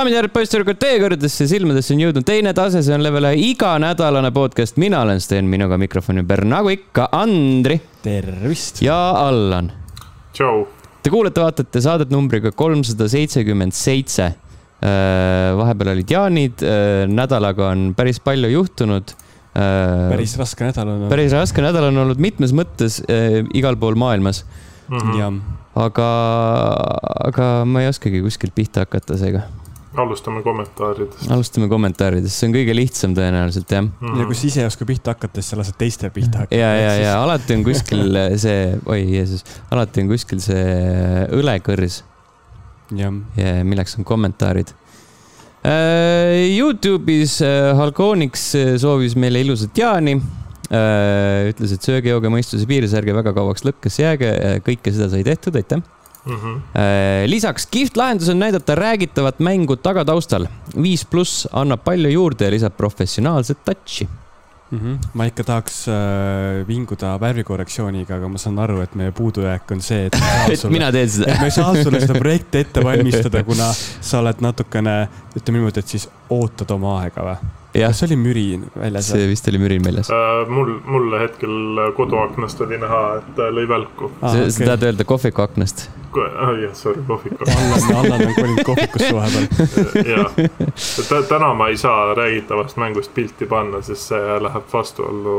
daamid ja härrad, poisssüdrukud, teie kõrgedesse silmadesse on jõudnud teine tase, see on level ühe iganädalane podcast. mina olen Sten, minuga mikrofoni ümber, nagu ikka, Andri tervist! ja Allan. tšau! Te kuulete-vaatate saadet numbriga kolmsada seitsekümmend seitse. vahepeal olid jaanid, nädalaga on päris palju juhtunud päris raske nädal on olnud. päris raske nädal on olnud mitmes mõttes äh, igal pool maailmas mm. -hmm. jah. aga, aga ma ei oskagi kuskilt pihta hakata seega. Alustame kommentaaridest. alustame kommentaaridest, see on kõige lihtsam tõenäoliselt jah mm. -hmm. ja kui sa ise ei oska pihta hakata, siis sa lased teistel pihta hakata. ja, ja, ja alati on kuskil see, oi Jeesus, alati on kuskil see õlekõrs. jah. milleks on kommentaarid Äh, Youtube'is äh, Halkonix äh, soovis meile ilusat jaani. ütles, et sööge, jooge mõistuse piires, ärge väga kauaks lõkkesse jääge, kõike seda sai tehtud, aitäh. Mm -hmm. lisaks kihvt lahendus on näidata räägitavat mängu tagataustal. viis pluss annab palju juurde ja lisab professionaalset touch'i mm. -hmm. ma ikka tahaks äh, vinguda värvikorrektsiooniga, aga ma saan aru, et meie puudujääk on see, et et sulle, mina teen seda. et ma ei saa sulle seda projekti ette valmistada, kuna sa oled natukene, ütleme niimoodi, et siis ootad oma aega või? Kas oli mürin väljas? see vist oli mürin väljas äh,. mul, mulle hetkel koduaknast oli näha, et lõi välku ah,. sa okay. tahad öelda kohviku aknast? oh, jah, sorry, kohviku. Allan, Allan on kolinud kohvikusse vahepeal. jah, täna ma ei saa räägitavast mängust pilti panna, sest see läheb vastuollu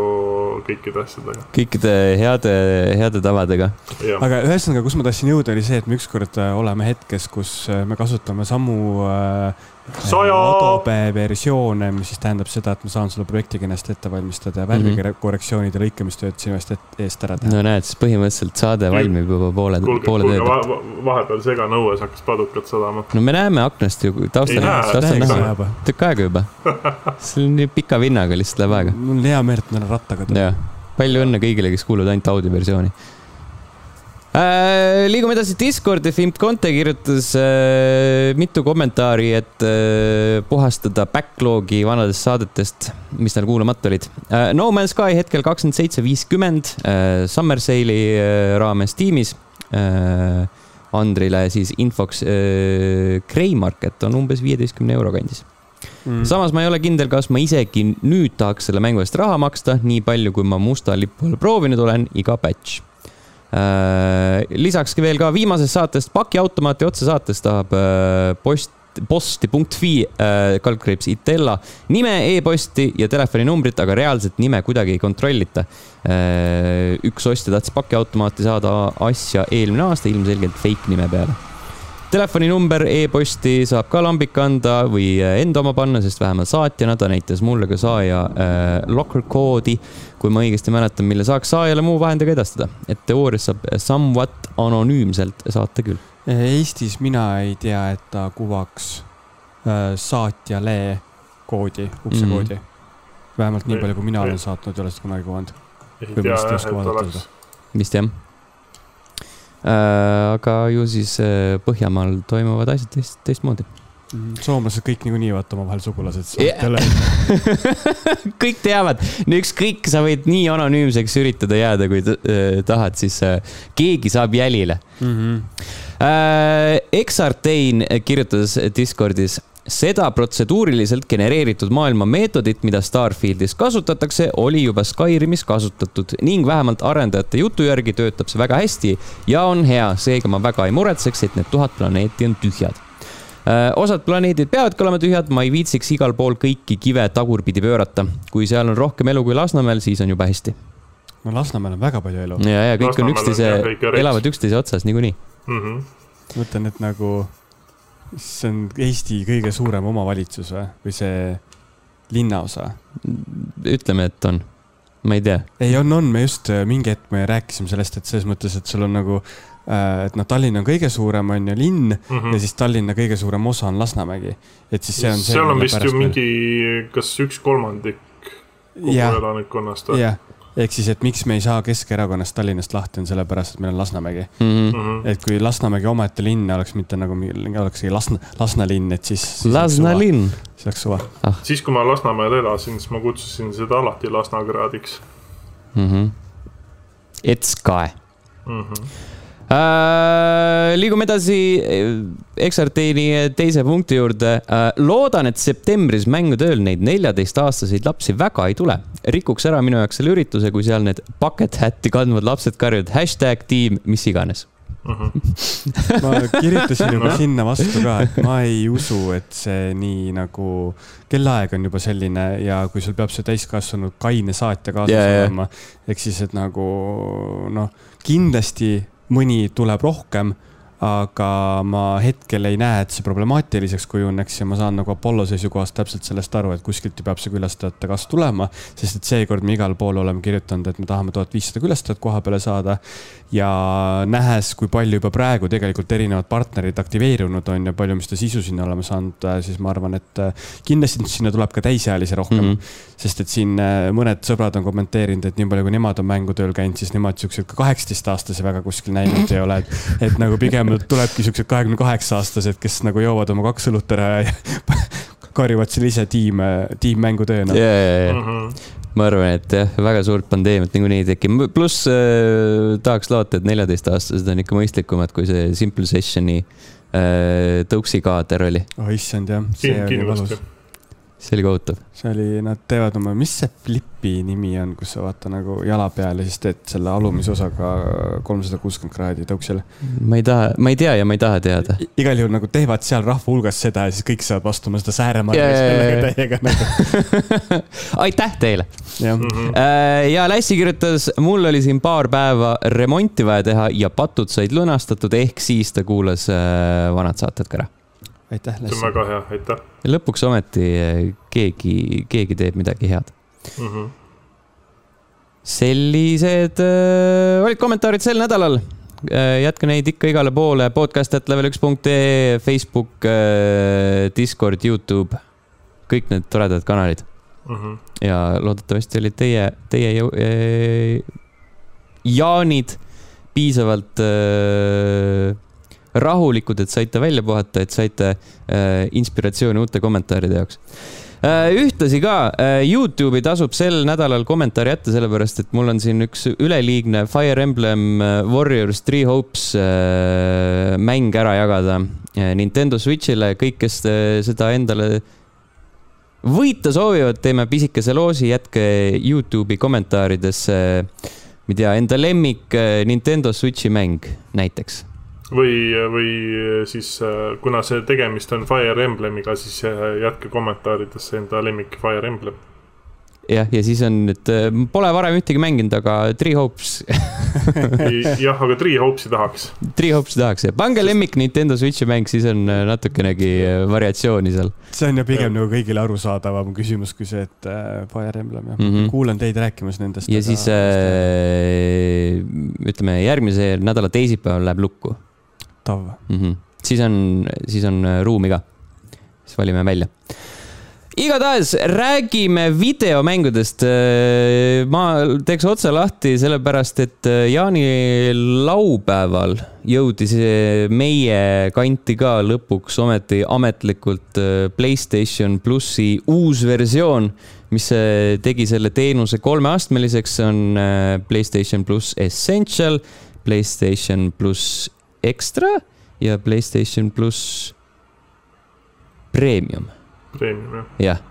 kõikide asjadega. kõikide heade, heade tavadega. aga ühesõnaga, kus ma tahtsin jõuda, oli see, et me ükskord äh, oleme hetkes, kus äh, me kasutame samu äh. Adobe versioone, mis siis tähendab seda, et ma saan selle projekti kenasti ette valmistada ja värvikorrektsioonid ja lõikamistööd sinu eest, eest ära teha. no näed, siis põhimõtteliselt saade valmib juba poole, poole töö pealt. vahepeal seganõues hakkas padukat sadama. no me näeme aknast ju, taustal, taustal näha, tükk aega juba. see on nii pika vinnaga, lihtsalt läheb aega. mul on hea meel, et ma olen rattaga tulnud. palju õnne kõigile, kes kuulavad ainult audioversiooni äh,. liigume edasi Discordi, Fimp Conte kirjutas äh, mitu kommentaari, et äh, puhastada backlog'i vanadest saadetest, mis tal kuulamata olid äh,. No Man's Sky hetkel kakskümmend seitse viiskümmend äh, Summer Sale'i äh, raames tiimis äh,. Andrile siis infoks äh, Grey Market on umbes viieteistkümne euro kandis Mm. samas ma ei ole kindel, kas ma isegi nüüd tahaks selle mängu eest raha maksta, nii palju, kui ma musta lipu all proovinud olen, iga patch Äh, lisaks veel ka viimasest saatest, pakiautomaati otsesaatest tahab äh, post posti.fi äh, kaldkriips Itella nime e, e-posti ja telefoninumbrit, aga reaalset nime kuidagi ei kontrollita. üks ostja tahtis pakiautomaati saada asja eelmine aasta ilmselgelt fake nime peale telefoninumber e-posti saab ka lambik anda või äh, enda oma panna, sest vähemalt saatjana ta näitas mulle ka saaja äh, locker koodi, kui ma õigesti mäletan, mille saaks saajale muu vahendiga edastada, et teoorias saab somewhat anonüümselt saata küll. Eestis mina ei tea, et ta kuvaks äh, saatjale koodi, uksekoodi mm. -hmm. vähemalt nii palju, kui mina olen saatnud, ei ole seda kunagi kuvanud. ei tea jah, et oleks. vist jah Äh, aga ju siis äh, Põhjamaal toimuvad asjad teist, teistmoodi mhm. soomlased kõik niikuinii vaata omavahel sugulased yeah. kõik teavad, ükskõik, sa võid nii anonüümseks üritada jääda, kui äh, tahad, siis äh, keegi saab jälile mm. -hmm. Äh, Exartein kirjutas Discordis seda protseduuriliselt genereeritud maailma meetodit, mida Starfieldis kasutatakse, oli juba Skyrimis kasutatud ning vähemalt arendajate jutu järgi töötab see väga hästi ja on hea, seega ma väga ei muretseks, et need tuhat planeeti on tühjad äh, osad planeedid peavadki olema tühjad, ma ei viitsiks igal pool kõiki kive tagurpidi pöörata. kui seal on rohkem elu kui Lasnamäel, siis on jube hästi. no Lasnamäel on väga palju elu. ja, ja kõik Lasnamäel on üksteise, elavad üksteise otsas niikuinii mm. -hmm. mõtlen, et nagu see on Eesti kõige suurem omavalitsus või, või see linnaosa? ütleme, et on, ma ei tea. ei, on, on, me just äh, mingi hetk me rääkisime sellest, et selles mõttes, et sul on nagu äh, et noh, Tallinn on kõige suurem, on ju, linn mm -hmm. ja siis Tallinna kõige suurem osa on Lasnamägi. et siis see on see. seal on vist ju mingi, kas üks kolmandik kogu elanikkonnast või? jah ehk siis, et miks me ei saa Keskerakonnast Tallinnast lahti, on sellepärast, et meil on Lasnamägi mm. -hmm. et kui Lasnamägi omaette linn oleks mitte nagu, olekski Lasna, Lasna linn, et siis, siis. Lasna linn. siis oleks suva ah.. siis, kui ma Lasnamäel elasin, siis ma kutsusin seda alati Lasnakraadiks mm. -hmm. Etskae mm. -hmm Äh, liigume edasi Exarteini teise punkti juurde. loodan, et septembris mängutööl neid neljateistaastaseid lapsi väga ei tule. rikuks ära minu jaoks selle ürituse, kui seal need bucket hat'i kandvad lapsed karjuvad hashtag tiim, mis iganes Mm -hmm. ma kirjutasin juba sinna vastu ka, et ma ei usu, et see nii nagu, kellaaeg on juba selline ja kui sul peab see täiskasvanud kaine saatja kaasas yeah, olema, ehk siis, et nagu noh, kindlasti mõni tuleb rohkem aga ma hetkel ei näe, et see problemaatiliseks kujuneks ja ma saan nagu Apollo seisukohast täpselt sellest aru, et kuskilt ju peab see külastajate kasv tulema. sest et seekord me igal pool oleme kirjutanud, et me tahame tuhat viissada külastajat koha peale saada. ja nähes, kui palju juba praegu tegelikult erinevad partnerid aktiveerunud on ja palju me seda sisu sinna oleme saanud, siis ma arvan, et äh, kindlasti sinna tuleb ka täisealisi rohkem mm. -hmm. sest et siin äh, mõned sõbrad on kommenteerinud, et nii palju, kui nemad on mängutööl käinud, siis nemad siukseid ka kaheksateistaastasi väga kuskil näinud ei ole, et, et nagu pigem tulebki siuksed kahekümne kaheksa aastased, kes nagu joovad oma kaks õlut ära ja karjuvad seal ise tiim, tiimmängutööna yeah,. Yeah, yeah. mm -hmm ma arvan, et jah, väga suurt pandeemiat niikuinii ei teki, pluss äh, tahaks loota, et neljateistaastased on ikka mõistlikumad kui see Simple Sessioni äh, tõuksi kaader oli. oh issand jah, see oli valus see oli kohutav. see oli, nad teevad oma, mis see flipi nimi on, kus sa vaata nagu jala peal ja siis teed selle alumise osaga kolmsada kuuskümmend kraadi tõuksele. ma ei taha, ma ei tea ja ma ei taha teada. igal juhul nagu teevad seal rahva hulgas seda ja siis kõik saavad vastuma seda Sääremaa täiega nagu. aitäh teile. ja, äh, ja Lassi kirjutas, mul oli siin paar päeva remonti vaja teha ja patud said lunastatud, ehk siis ta kuulas äh, vanad saated ka ära aitäh, Lassi. see on väga hea, aitäh. lõpuks ometi eh, keegi, keegi teeb midagi head mm. -hmm. sellised äh, olid kommentaarid sel nädalal äh,. jätke neid ikka igale poole, podcast.level1.ee, Facebook äh,, Discord, Youtube, kõik need toredad kanalid mm. -hmm. ja loodetavasti olid teie, teie äh, jaanid piisavalt äh, rahulikud, et saite välja puhata, et saite äh, inspiratsiooni uute kommentaaride jaoks äh, ühtlasi ka äh, Youtube'i tasub sel nädalal kommentaari jätta, sellepärast et mul on siin üks üleliigne Fire Emblem Warriors Three Hopes mäng ära jagada Nintendo Switch'ile. kõik, kes seda endale võita soovivad, teeme pisikese loosi, jätke Youtube'i kommentaaridesse, ma ei tea, enda lemmik Nintendo Switch'i mäng näiteks või, või siis kuna see tegemist on Fire Emblemiga, siis jätke kommentaaridesse enda lemmik Fire Emblem. jah, ja siis on, et pole varem ühtegi mänginud, aga Three Hopes jah, aga Three Hopes'i tahaks. Three Hopes'i tahaks jah, pange lemmik Nintendo Switch'i mäng, siis on natukenegi variatsiooni seal. see on ju pigem nagu kõigile arusaadavam küsimus kui see, et äh, Fire Emblem jah mm -hmm., kuulan teid rääkimas nendest. ja aga... siis äh, ütleme, järgmise nädala teisipäeval läheb lukku tav mm. -hmm. siis on, siis on äh, ruumi ka. siis valime välja igatahes räägime videomängudest. Äh, ma teeks otse lahti, sellepärast et äh, Jaani laupäeval jõudis meie kanti ka lõpuks ometi ametlikult Playstation plussi uus versioon, mis tegi selle teenuse kolmeastmeliseks, on Playstation pluss Essential, Playstation pluss Extra ja Playstation pluss Premium. Premium, jah. jah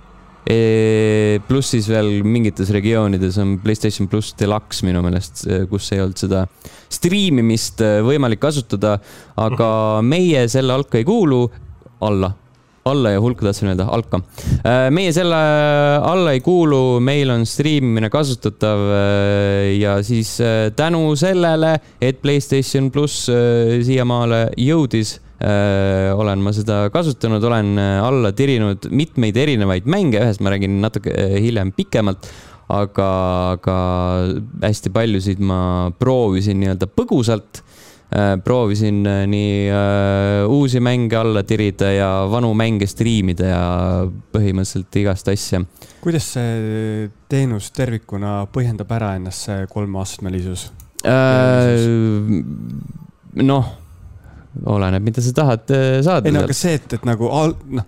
e,. pluss siis veel mingites regioonides on Playstation pluss Deluxe minu meelest, kus ei olnud seda striimimist äh, võimalik kasutada, aga meie selle hulka ei kuulu, alla alla ja hulka tahtsin öelda, Alka. Äh, meie selle alla ei kuulu, meil on striimimine kasutatav äh, ja siis äh, tänu sellele, et Playstation pluss siiamaale jõudis, olen ma seda kasutanud, olen alla tirinud mitmeid erinevaid mänge, ühest ma räägin natuke hiljem pikemalt aga, aga hästi paljusid ma proovisin nii-öelda põgusalt proovisin äh, nii äh, uusi mänge alla tirida ja vanu mänge striimida ja põhimõtteliselt igast asja. kuidas see teenus tervikuna põhjendab ära ennast, see kolmeastmelisus? noh, oleneb, mida sa tahad saada. ei no aga see, et, et nagu al-, noh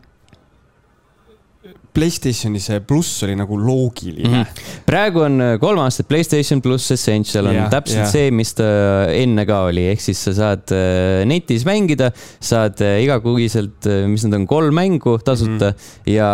Playstationi see pluss oli nagu loogiline mm. praegu on äh, kolm aastat Playstation pluss Essential on yeah, täpselt yeah. see, mis ta enne ka oli, ehk siis sa saad äh, netis mängida, saad äh, igakuiselt, mis need on, kolm mängu tasuta mm -hmm. ja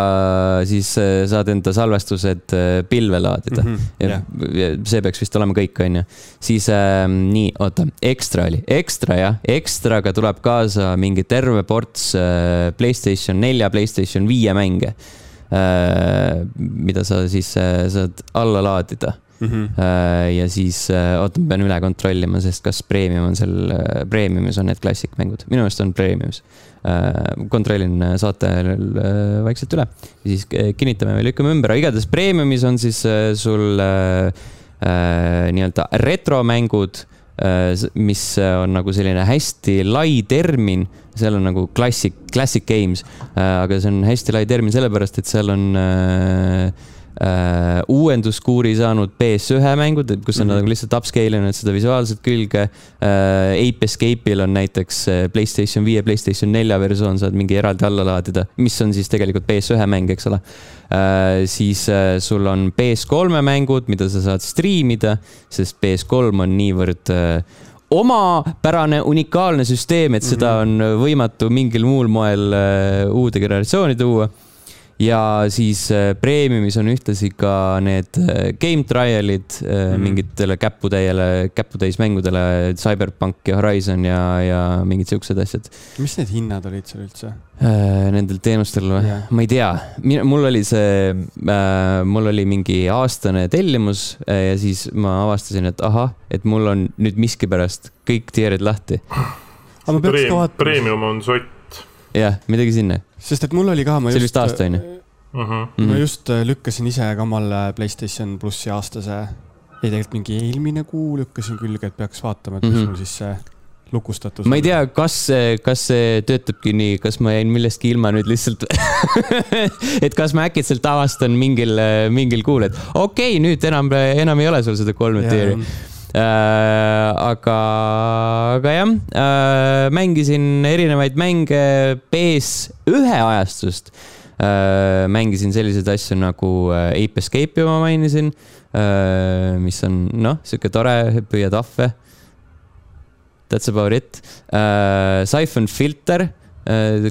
siis saad enda salvestused pilve laadida mm. -hmm. ja yeah. see peaks vist olema kõik, onju. siis äh, nii, oota, ekstra oli, ekstra jah, ekstraga tuleb kaasa mingi terve ports äh, Playstation nelja, Playstation viie mänge Äh, mida sa siis äh, saad alla laadida mm. -hmm. ja siis, oota, ma pean üle kontrollima, sest kas premium on seal, premiumis on need klassikmängud, minu meelest on premiumis. kontrollin saate vaikselt üle ja siis kinnitame või lükkame ümber, aga igatahes premiumis on siis sul nii-öelda retromängud mis on nagu selline hästi lai termin seal on nagu classic, classic games, äh, aga see on hästi lai termin sellepärast, et seal on äh, äh, uuenduskuuri saanud PS1 mängud, et kus on mm -hmm. nagu lihtsalt upscale inud seda visuaalset külge äh,. Ape Escape'il on näiteks äh, Playstation viie, Playstation nelja versioon, saad mingi eraldi alla laadida, mis on siis tegelikult PS1 mäng, eks ole äh,. siis äh, sul on PS3 mängud, mida sa saad striimida, sest PS3 on niivõrd äh, omapärane unikaalne süsteem, et seda mhm. on võimatu mingil muul moel äh, uude generatsiooni tuua. Ja siis äh, Premiumis on ühtlasi ka need äh, game trial'id mm -hmm. mingitele käputäiele, käputäis mängudele, Cyberpunk ja Horizon ja, ja mingid siuksed asjad. mis need hinnad olid seal üldse? Nendel teenustel või yeah.? ma ei tea, mul oli see äh,, mul oli mingi aastane tellimus ja siis ma avastasin, et ahah, et mul on nüüd miskipärast kõik tiered lahti. aga ma peaks ka vaatama. Premium on sott. jah, midagi sinna. Sest et mul oli ka, ma see just. see oli vist aasta on ju? Uh -huh. ma just äh, lükkasin ise ka omale Playstation plussi aastase, ei tegelikult mingi eelmine kuu lükkasin külge, et peaks vaatama, et mis mm -hmm. mul siis see lukustatus. ma ei tea, kas see, kas see töötabki nii, kas ma jäin millestki ilma nüüd lihtsalt et kas ma äkitselt avastan mingil, mingil kuul, et okei okay,, nüüd enam, enam ei ole sul seda kolme tiiri. Äh, aga, aga jah äh,, mängisin erinevaid mänge PS1 ajastust äh,. mängisin selliseid asju nagu Ape Escape'i ma mainisin mis on noh, sihuke tore, püüad ahve That's about it uh,. Siphon Filter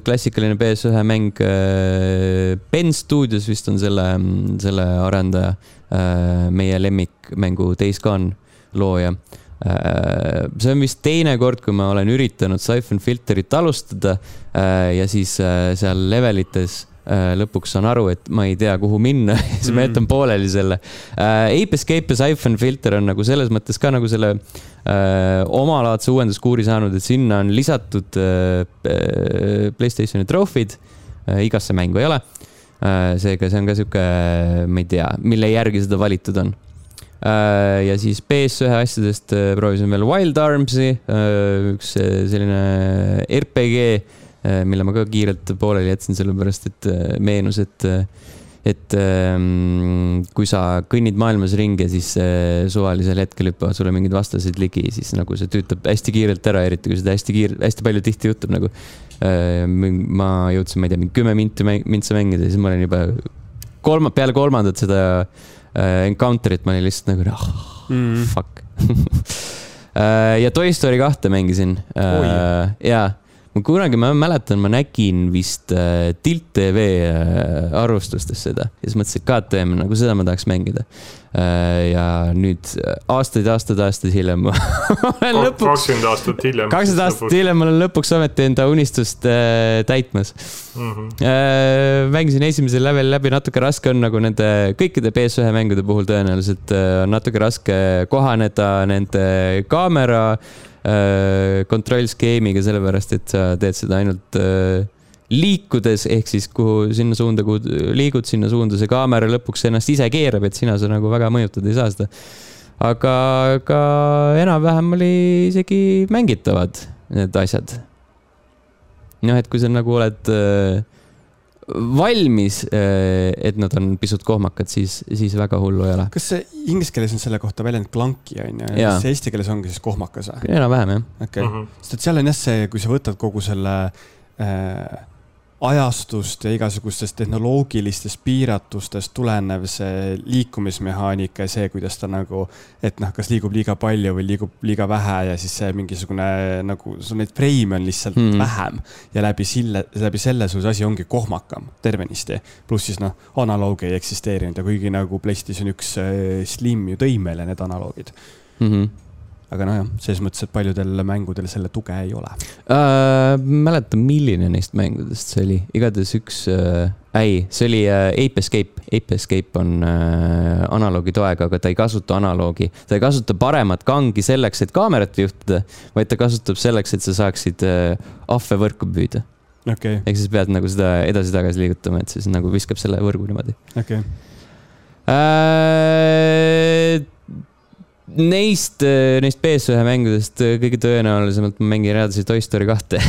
klassikaline PS1 mäng. Ben Studios vist on selle, selle arendaja meie lemmikmängu Days Gone looja uh,. see on vist teine kord, kui ma olen üritanud Siphon Filterit alustada uh, ja siis uh, seal levelites Äh, lõpuks saan aru, et ma ei tea, kuhu minna ja siis ma jätan mm. pooleli selle äh,. Ape Escape ja Siphon Filter on nagu selles mõttes ka nagu selle äh, omalaadse uuenduskuuri saanud, et sinna on lisatud äh, äh Playstationi trofid äh,. igasse mängu ei ole äh,. seega see on ka sihuke, ma ei tea, mille järgi seda valitud on äh, ja siis PS1 asjadest proovisin veel Wild Arms'i, üks selline RPG Äh, mille ma ka kiirelt pooleli jätsin, sellepärast et äh, meenus, et, äh, et ähm, kui sa kõnnid maailmas ringi siis suvalisel hetkel hüppavad sulle mingid vastased ligi, siis nagu see tüütab hästi kiirelt ära, eriti kui seda hästi kiir-, hästi palju tihti juhtub nagu. ma jõudsin, ma ei tea, mingi kümme minti, mintsa mängida siis ma olin juba kolma, peale kolmandat seda encounter'it ma olin lihtsalt nagu oh, mm. fuck ja Toy Story kahte mängisin. jaa ma kunagi, ma mäletan, ma nägin vist äh, Tilt tv äh, arvustustes seda ja siis mõtlesin, et KTM, nagu seda ma tahaks mängida äh,. ja nüüd äh, aastaid, aastaid, aastaid hiljem olen lõpuks. kakskümmend aastat hiljem. kakskümmend aastat hiljem olen lõpuks ometi enda unistust äh, täitmas mm. -hmm. Äh, mängisin esimesel levelil läbi, natuke raske on nagu nende kõikide PS1 mängude puhul tõenäoliselt äh, on natuke raske kohaneda nende kaamera Äh, kontrollskeemiga, sellepärast et sa teed seda ainult äh, liikudes, ehk siis kuhu, sinna suunda, kuhu liigud, sinna suunda see kaamera lõpuks ennast ise keerab, et sina sa nagu väga mõjutada ei saa seda. aga, aga enam-vähem oli isegi mängitavad need asjad. noh, et kui sa nagu oled äh, valmis, äh, et nad on pisut kohmakad, siis, siis väga hullu ei ole. kas see inglise keeles on selle kohta väljend clunky on ju, kas see eesti keeles ongi siis kohmakas või? enam-vähem jah. okei okay. mm -hmm., sest et seal on jah see, kui sa võtad kogu selle äh, ajastust ja igasugustest tehnoloogilistest piiratustest tulenev see liikumismehaanika ja see, kuidas ta nagu, et noh, kas liigub liiga palju või liigub liiga vähe ja siis see mingisugune nagu, sul neid freime on lihtsalt mm. vähem. ja läbi selle, läbi selle sul see asi ongi kohmakam tervenisti. pluss siis noh, analooge ei eksisteerinud ja kuigi nagu PlayStation üks äh, Slim ju tõi meile need analoogid mm. -hmm aga nojah, selles mõttes, et paljudel mängudel selle tuge ei ole äh,. mäletan, milline neist mängudest see oli, igatahes üks äh,, ei, see oli äh, Ape Escape. Ape Escape on äh, analoogi toega, aga ta ei kasuta analoogi. ta ei kasuta paremat kangi selleks, et kaamerat juhtida, vaid ta kasutab selleks, et sa saaksid äh, ahve võrku püüda okay.. ehk siis pead nagu seda edasi-tagasi liigutama, et siis nagu viskab selle võrgu niimoodi. okei okay. äh, Neist, äh, neist PS1 mängudest äh, kõige tõenäolisemalt ma mängin edasi Toy Story kahte.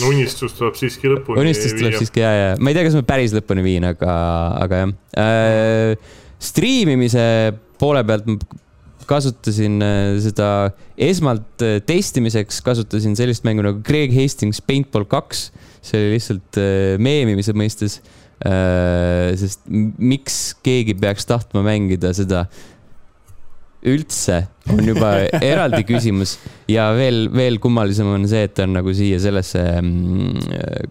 No unistus tuleb siiski lõpuni unistus tuleb siiski ja, ja ma ei tea, kas ma päris lõpuni viin, aga, aga jah. Äh,. striimimise poole pealt ma kasutasin äh, seda esmalt testimiseks, kasutasin sellist mängu nagu Craig Hastings Paintball kaks. see oli lihtsalt meemimise mõistes. Sest miks keegi peaks tahtma mängida seda üldse on juba eraldi küsimus ja veel, veel kummalisem on see, et ta on nagu siia sellesse mm,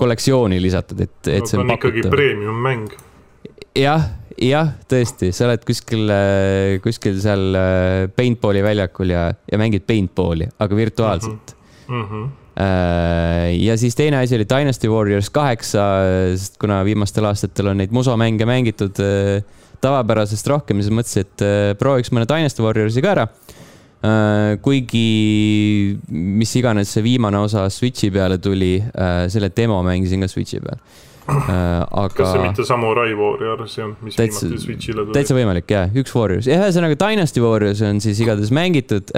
kollektsiooni lisatud, et, et no, see on, on ikkagi premium mäng. jah, jah, tõesti, sa oled kuskil, kuskil seal äh, paintball'i väljakul ja, ja mängid paintball'i, aga virtuaalselt mm. -hmm. ja siis teine asi oli Dynasty Warriors kaheksa, sest kuna viimastel aastatel on neid musomänge mängitud äh, tavapärasest rohkem, siis mõtlesin, et äh, prooviks mõne Dynasty Warriorsi ka ära. Äh, kuigi mis iganes see viimane osa Switch'i peale tuli, äh, selle demo mängisin ka Switch'i peal aga. kas see mitte Samurai Warriors olnud, mis täitsa, viimati Switch'ile tuli? täitsa võimalik ja, üks Warriors ja ühesõnaga Dynasty Warriors on siis igatahes mängitud.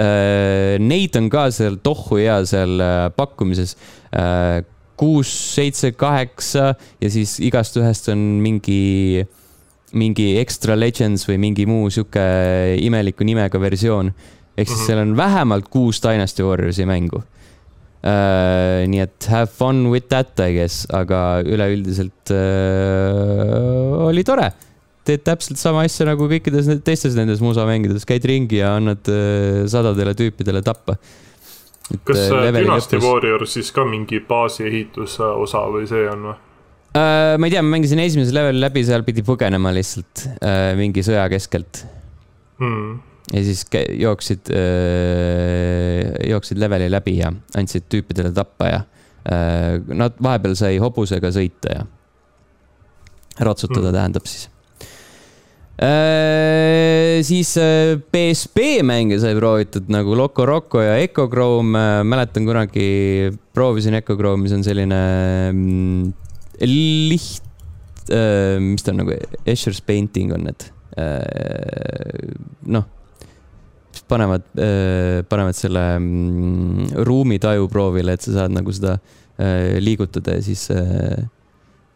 Neid on ka seal tohhu hea seal pakkumises kuus, seitse, kaheksa ja siis igast ühest on mingi mingi Extra Legends või mingi muu sihuke imeliku nimega versioon. ehk siis mm -hmm. seal on vähemalt kuus Dynasty Warriorsi mängu uh,. nii et have fun with that, I guess, aga üleüldiselt uh, oli tore. teed täpselt sama asja nagu kõikides teistes nendes musamängudes, käid ringi ja annad uh, sadadele tüüpidele tappa. kas Dynasty Warriors siis ka mingi baasiehituse osa või see on või? Uh,? ma ei tea, ma mängisin esimese leveli läbi, seal pidi põgenema lihtsalt uh, mingi sõja keskelt hmm.. ja siis jooksid uh,, jooksid leveli läbi ja andsid tüüpidele tappa ja uh, nad vahepeal sai hobusega sõita ja ratsutada hmm. tähendab siis Äh, siis äh, PSP mänge sai proovitud nagu Loco Roco ja Echo Chrome äh,. mäletan kunagi proovisin Echo Chrome'i, see on selline mm, liht- äh,, mis ta on nagu, Escher's painting on need äh,. noh, panevad äh,, panevad selle mm, ruumitaju proovile, et sa saad nagu seda äh, liigutada ja siis äh,,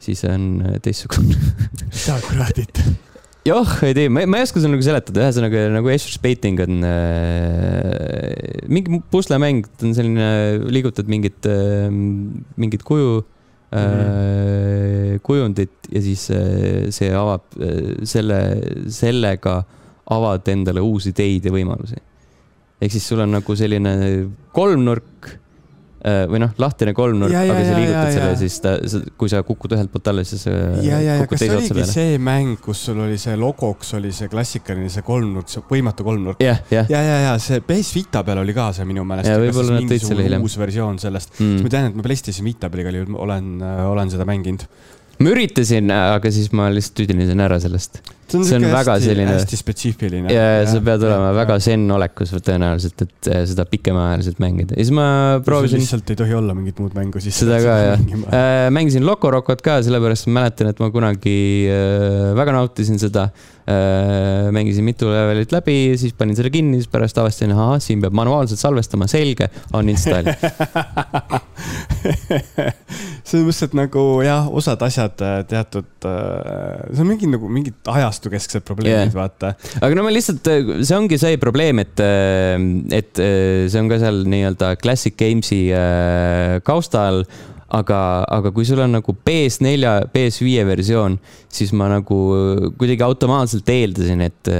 siis on teistsugune mida kuradit? jah, ei tea, ma, ei oska sulle nagu seletada, ühesõnaga nagu Escher's painting on äh, mingi puslemäng, ta on selline, liigutad mingit äh,, mingit kuju mm. kujundit ja siis äh, see avab äh, selle, sellega avad endale uusi ideid ja võimalusi. ehk siis sul on nagu selline kolmnurk Äh, või noh, lahtine kolmnurk, aga sa liigutad ja, selle, siis ta, kui sa kukud ühelt poolt alla, siis äh, ja, ja, ja kas see oligi peale. see mäng, kus sul oli see logoks oli see klassikaline, see kolmnurk, see võimatu kolmnurk? ja, ja, ja, ja, ja see PS Vita peal oli ka see minu meelest. ja hiljem. uus versioon sellest mm., ma tean, et ma PlayStation Vita peal igal juhul olen, äh, olen seda mänginud ma üritasin, aga siis ma lihtsalt tüdinesin ära sellest. see on, see on väga hästi, selline. hästi spetsiifiline. ja, ja sa pead olema ja, väga zen olekus tõenäoliselt, et eh, seda pikemaajaliselt mängida. ja siis ma proovisin. lihtsalt ei tohi olla mingit muud mängu siis. seda ka jah äh,. mängisin Loco Rocot ka, sellepärast ma mäletan, et ma kunagi äh, väga nautisin seda. Mängisin mitu levelit läbi, siis panin selle kinni, siis pärast avastasin, ahah, siin peab manuaalselt salvestama, selge, uninstall selles mõttes, et nagu jah, osad asjad äh, teatud, äh, see on mingi nagu mingid ajastukesksed probleemid yeah., vaata. aga no ma lihtsalt, äh, see ongi see probleem, et, et see on ka seal nii-öelda Classic Games'i kausta all aga, aga kui sul on nagu PS4, PS5 versioon, siis ma nagu kuidagi automaatselt eeldasin, et,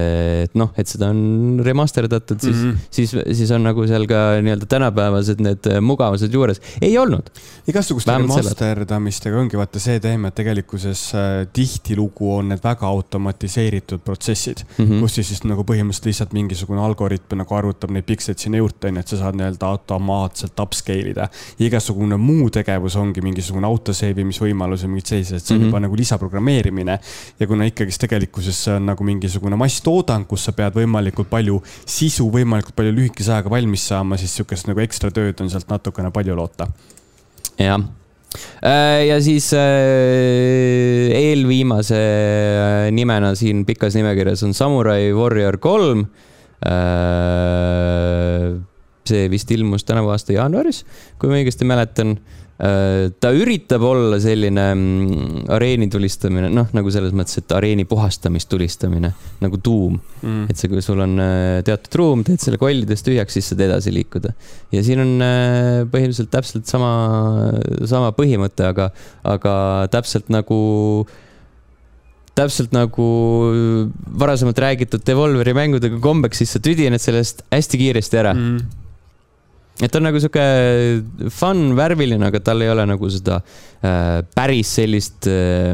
et noh, et seda on remasterdatud, siis mm, -hmm. siis, siis on nagu seal ka nii-öelda tänapäevased need mugavused juures. ei olnud. igasuguste remasterdamistega ongi vaata see teema, et tegelikkuses äh, tihtilugu on need väga automatiseeritud protsessid mm, -hmm. kus siis, siis nagu põhimõtteliselt lihtsalt mingisugune algoritm nagu arvutab neid piksleid sinna juurde, onju, et sa saad nii-öelda automaatselt upscale ida. igasugune muu tegevus ongi mingisugune autosave imisvõimalus ja mingid sellised, see on mm -hmm. juba nagu lisaprogrammeerimine. ja kuna ikkagist tegelikkuses see on nagu mingisugune masstoodang, kus sa pead võimalikult palju sisu võimalikult palju lühikese ajaga valmis saama, siis sihukest nagu ekstra tööd on sealt natukene palju loota. jah äh, ja siis äh, eelviimase äh, nimena siin pikas nimekirjas on Samurai Warrior kolm. see vist ilmus tänavu aasta jaanuaris, kui ma õigesti mäletan ta üritab olla selline mm, areeni tulistamine, noh, nagu selles mõttes, et areeni puhastamist tulistamine nagu tuum. Mm.. et see, kui sul on äh, teatud ruum, teed selle kollidest tühjaks, siis saad edasi liikuda. ja siin on äh, põhimõtteliselt täpselt sama, sama põhimõte, aga, aga täpselt nagu täpselt nagu varasemalt räägitud Devolveri mängudega kombeks, siis sa tüdined sellest hästi kiiresti ära. Mm et ta on nagu sihuke fun, värviline, aga tal ei ole nagu seda äh, päris sellist äh,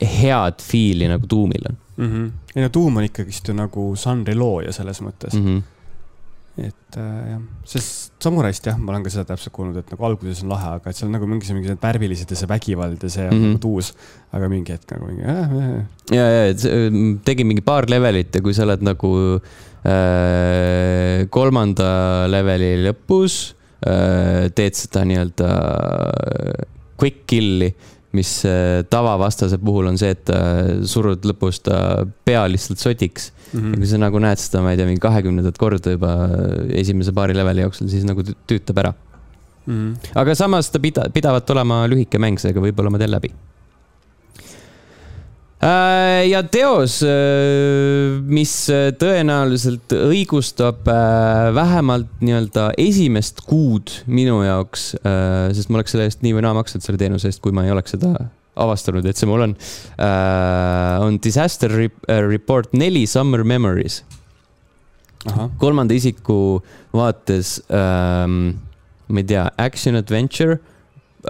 head feel'i nagu Doomil on mm. -hmm. ei no Doom on ikkagist ju nagu žanri looja selles mõttes mm. -hmm. et äh, jah, sest Samuraist jah, ma olen ka seda täpselt kuulnud, et nagu alguses on lahe, aga et seal nagu mingisugused värvilised ja see vägivald ja see on mm -hmm. nagu tuus. aga mingi hetk nagu mingi äh,. Äh. ja, ja, et tegi mingi paar levelit ja kui sa oled nagu Äh, kolmanda leveli lõpus äh, teed seda nii-öelda quick kill'i, mis äh, tavavastase puhul on see, et surud lõpus ta pea lihtsalt sodiks mm. -hmm. ja kui sa nagu näed seda, ma ei tea, mingi kahekümnendat korda juba esimese paari leveli jooksul, siis nagu tüütab ära mm. -hmm. aga samas ta pida-, pidavat olema lühike mäng, seega võib-olla ma teen läbi Äh, ja teos, äh, mis äh, tõenäoliselt õigustab vähemalt nii-öelda esimest kuud minu jaoks, sest ma oleks selle eest nii või naa maksnud selle teenuse eest, kui ma ei oleks seda avastanud, et see mul on, on Disaster Report neli Summer Memories. kolmanda isiku vaates ähm,, ma ei tea, action adventure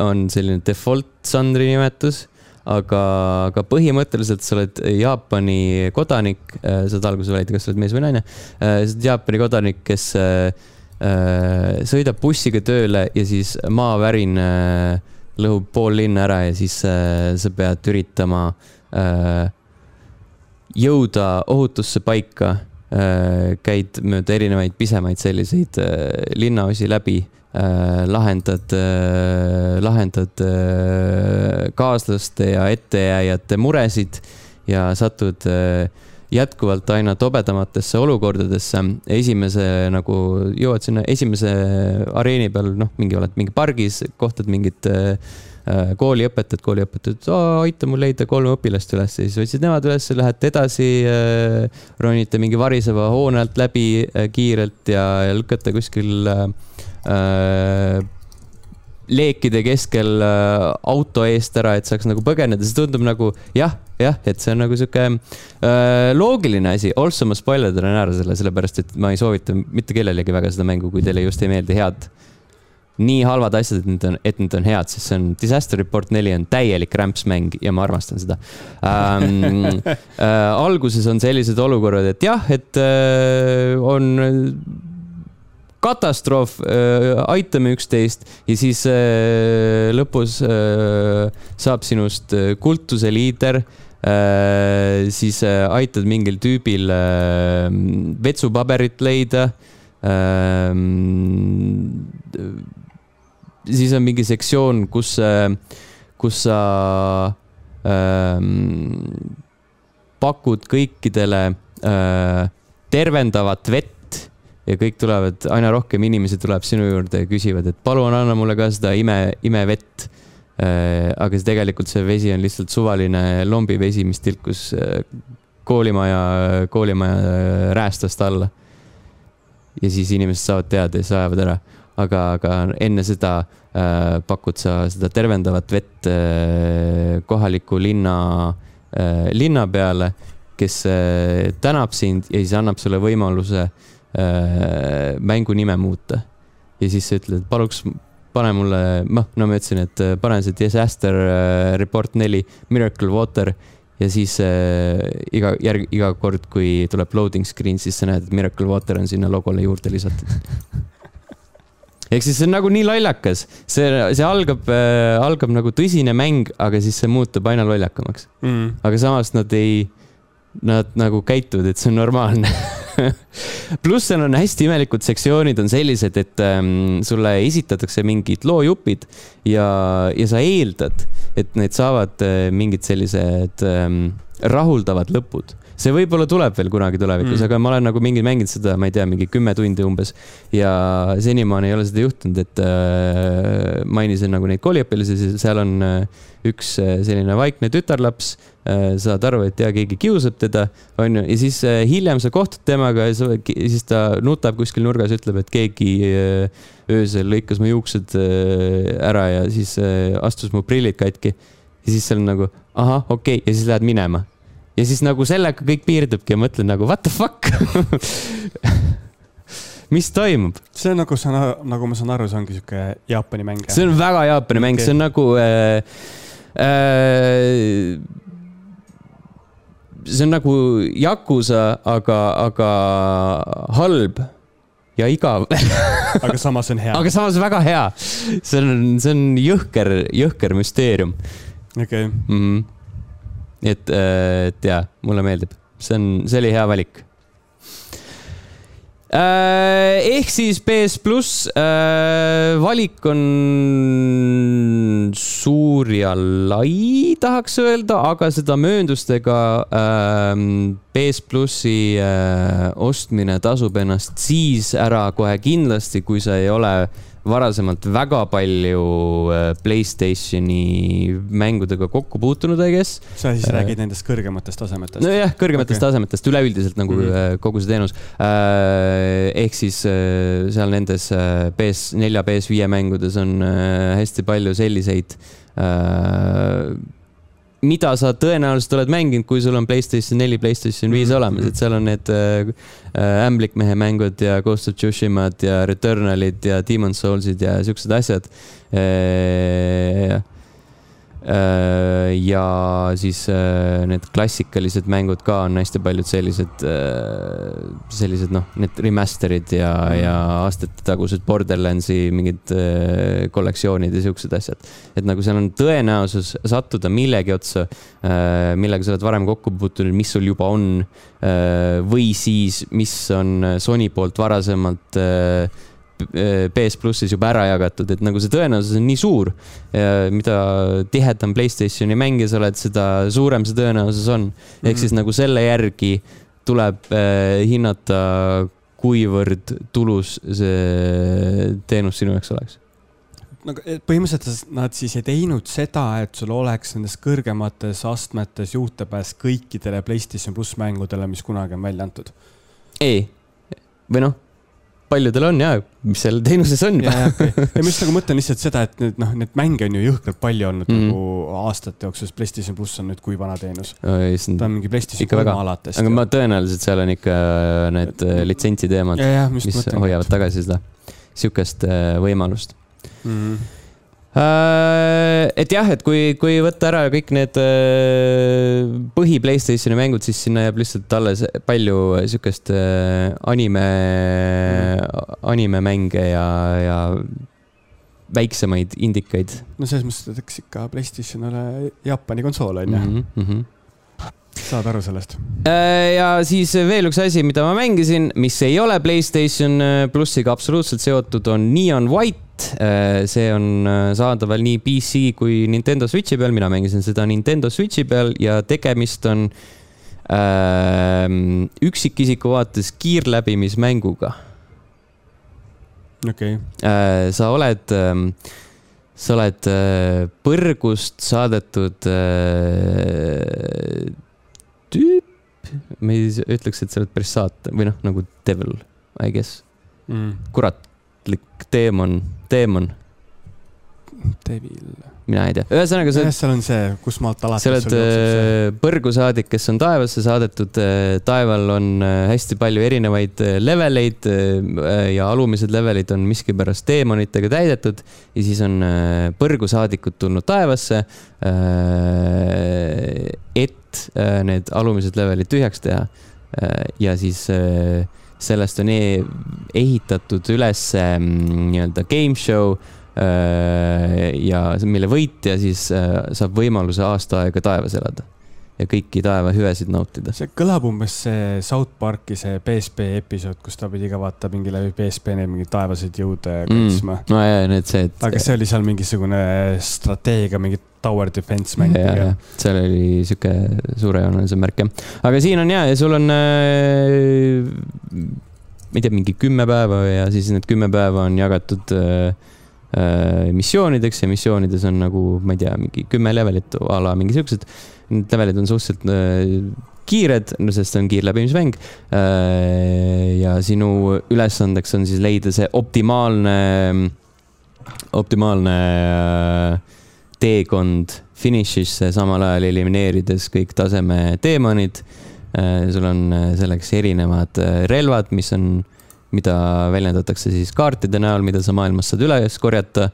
on selline default žanri nimetus aga, aga põhimõtteliselt sa oled Jaapani kodanik, äh, saad alguses valida, kas sa oled mees või naine. Äh, sa oled Jaapani kodanik, kes äh, sõidab bussiga tööle ja siis maavärin lõhub pool linna ära ja siis sa pead üritama jõuda ohutusse paika. käid mööda erinevaid pisemaid selliseid linnaosi läbi lahendad, äh, lahendad äh, kaaslaste ja ettejääjate muresid ja satud jätkuvalt aina tobedamatesse olukordadesse. esimese nagu jõuad sinna esimese areeni peal, noh, mingi oled mingi pargis, kohtad mingit kooliõpetajat, kooliõpetajad, aita mul leida kolm õpilast üles, siis võtsid nemad üles, lähete edasi, ronite mingi variseva hoone alt läbi kiirelt ja, lükkate kuskil äh, Äh, leekide keskel äh, auto eest ära, et saaks nagu põgeneda, see tundub nagu jah, jah, et see on nagu sihuke äh, loogiline asi. Also ma spoilerdan ära selle, sellepärast et ma ei soovita mitte kellelegi väga seda mängu, kui teile just ei meeldi head. nii halvad asjad, et need on, et need on head, sest see on Disaster Report neli on täielik rämpsmäng ja ma armastan seda ähm, äh, alguses on sellised olukorrad, et jah, et äh, on katastroof äh,, aitame üksteist ja siis äh, lõpus äh, saab sinust äh, kultuse liider äh,. siis äh, aitad mingil tüübil äh, vetsupaberit leida äh,. siis on mingi sektsioon, kus äh,, kus sa äh, pakud kõikidele äh, tervendavat vett ja kõik tulevad, aina rohkem inimesi tuleb sinu juurde ja küsivad, et palun anna mulle ka seda ime, imevett. Äh, aga see tegelikult see vesi on lihtsalt suvaline lombivesi, mis tilkus äh, koolimaja, koolimaja äh, räästast alla. ja siis inimesed saavad teada ja siis ajavad ära. aga, aga enne seda äh, pakud sa seda tervendavat vett äh, kohaliku linna äh,, linna peale, kes tänab sind ja siis annab sulle võimaluse mängu nime muuta. ja siis sa ütled, paluks pane mulle, noh, no ma ütlesin, et äh, pane see disaster äh, report neli, miracle water. Ja siis äh, iga järg, iga kord, kui tuleb loading screen, siis sa näed, et Miracle Water on sinna logole juurde lisatud. Ehk siis see on nagu nii lollakas, see, see algab äh,, algab nagu tõsine mäng, aga siis see muutub aina lollakamaks. Mm.. aga samas nad ei, nad nagu käituvad, et see on normaalne pluss seal on hästi imelikud sektsioonid on sellised, et ähm, sulle esitatakse mingid loojupid ja, ja sa eeldad, et need saavad äh, mingid sellised ähm, rahuldavad lõpud see võib-olla tuleb veel kunagi tulevikus mm., aga ma olen nagu mingi mänginud seda, ma ei tea, mingi kümme tundi umbes ja senimaani ei ole seda juhtunud, et äh, mainisin nagu neid kooliõpilasi, seal on äh, üks äh, selline vaikne tütarlaps äh,. saad aru, et ja keegi kiusab teda, onju, ja siis äh, hiljem sa kohtud temaga ja sa, siis ta nutab kuskil nurgas, ütleb, et keegi äh, öösel lõikas mu juuksed äh, ära ja siis äh, astus mu prillid katki. ja siis seal on nagu ahah, okei okay. ja siis lähed minema ja siis nagu sellega kõik piirdubki ja mõtled nagu what the fuck mis toimub? see on nagu sa, nagu ma saan aru, see ongi sihuke Jaapani mäng. see on väga Jaapani mäng okay., see on nagu äh, äh, see on nagu Yakuza, aga, aga halb ja igav aga samas on hea. aga samas väga hea. see on, see on jõhker, jõhker müsteerium. okei okay. mm. -hmm et, äh, et jaa, mulle meeldib, see on, see oli hea valik. Äh, ehk siis PS pluss äh, valik on suur ja lai, tahaks öelda, aga seda mööndustega äh, PS plussi ostmine tasub ennast siis ära kohe kindlasti, kui sa ei ole varasemalt väga palju äh, Playstationi mängudega kokku puutunud, I guess. sa siis äh, räägid nendest kõrgematest tasemetest? nojah, kõrgematest okay. tasemetest üleüldiselt nagu mm -hmm. kogu see teenus. ehk siis seal nendes PS4, PS5 mängudes on hästi palju selliseid mida sa tõenäoliselt oled mänginud, kui sul on Playstation neli, Playstation viis -hmm. olemas, et seal on need äh, ämblikmehe mängud ja Ghost of Tsushimad ja Returnalid ja Demon's Soulsid ja siuksed asjad äh, Äh, ja siis äh, need klassikalised mängud ka on hästi paljud sellised, äh, sellised noh, need remaster'id ja mm., ja aastatetagused Borderlandsi mingid kollektsioonid ja siuksed asjad. et nagu seal on tõenäosus sattuda millegi otsa, millega sa oled varem kokku puutunud, mis sul juba on. või siis, mis on Sony poolt varasemalt PS plussis juba ära jagatud, et nagu see tõenäosus on nii suur. mida tihedam Playstationi mängija sa oled, seda suurem see tõenäosus on. ehk -hmm. siis nagu selle järgi tuleb äh, hinnata, kuivõrd tulus see teenus sinu jaoks oleks nagu põhimõtteliselt nad siis ei teinud seda, et sul oleks nendes kõrgemates astmetes juurdepääs kõikidele PlayStation pluss mängudele, mis kunagi on välja antud. ei, või noh, paljudel on ja, mis seal teenuses on. Okay. ja ma just nagu mõtlen lihtsalt seda, et need noh, neid mänge on ju jõhkralt palju olnud mm. nagu aastate jooksul, sest PlayStation pluss on nüüd kui vana teenus oh,. ta on mingi PlayStation kolme alatest. aga ma tõenäoliselt seal on ikka need äh, litsentsi teemad, mis mõtlen, hoiavad et... tagasi seda, sihukest äh, võimalust mm. -hmm Äh, et jah, et kui, kui võtta ära kõik need äh, põhi Playstationi mängud, siis sinna jääb lihtsalt alles palju sihukest äh, anime, animemänge ja, ja väiksemaid indikaid. no selles mõttes, et eks ikka Playstation ole Jaapani konsool on ju mm -hmm saad aru sellest? Äh, ja siis veel üks asi, mida ma mängisin, mis ei ole Playstation äh, plussiga absoluutselt seotud, on Neon White. Äh, see on saadaval nii PC kui Nintendo Switchi peal, mina mängisin seda Nintendo Switchi peal ja tegemist on äh, üksikisiku vaates kiirläbimismänguga. okei. Okay.. sa oled äh, sa oled põrgust saadetud tüüp, ma ei ütleks, et sa oled päris saatan või noh, nagu devil, I guess. Mm.. kurat, ohtlik teemon, teemon. Devil. mina ei tea, ühesõnaga jah, seal on see, kus maalt alates sa oled äh, põrgusaadik, kes on taevasse saadetud. taeval on äh, hästi palju erinevaid äh, leveleid äh, ja alumised levelid on miskipärast teemonitega täidetud ja siis on äh, põrgusaadikud tulnud taevasse. et äh, need alumised levelid tühjaks teha. ja siis äh, sellest on e ehitatud üles mm, nii-öelda game show äh, ja mille võitja siis äh, saab võimaluse aasta aega taevas elada ja kõiki taeva hüvesid nautida. see kõlab umbes see South Park'i see PSP episood, kus ta pidi ka vaata mingi läbi PSP neid mingeid taevaseid jõude kaitsma mm.. no ja, need see, et. aga see oli seal mingisugune strateegia, mingi tower defense mäng ja, ja. seal oli sihuke suurejooneline märk jah, aga siin on ja, ja sul on äh,. ma ei tea, mingi kümme päeva ja siis need kümme päeva on jagatud äh, äh, missioonideks ja missioonides on nagu, ma ei tea, mingi kümme levelit a la mingi siuksed. Need levelid on suhteliselt äh, kiired, no sest see on kiirläbimismäng äh,. ja sinu ülesandeks on siis leida see optimaalne, optimaalne äh, teekond finišisse, samal ajal elimineerides kõik taseme teemonid. sul on selleks erinevad relvad, mis on, mida väljendatakse siis kaartide näol, mida sa maailmas saad üles korjata.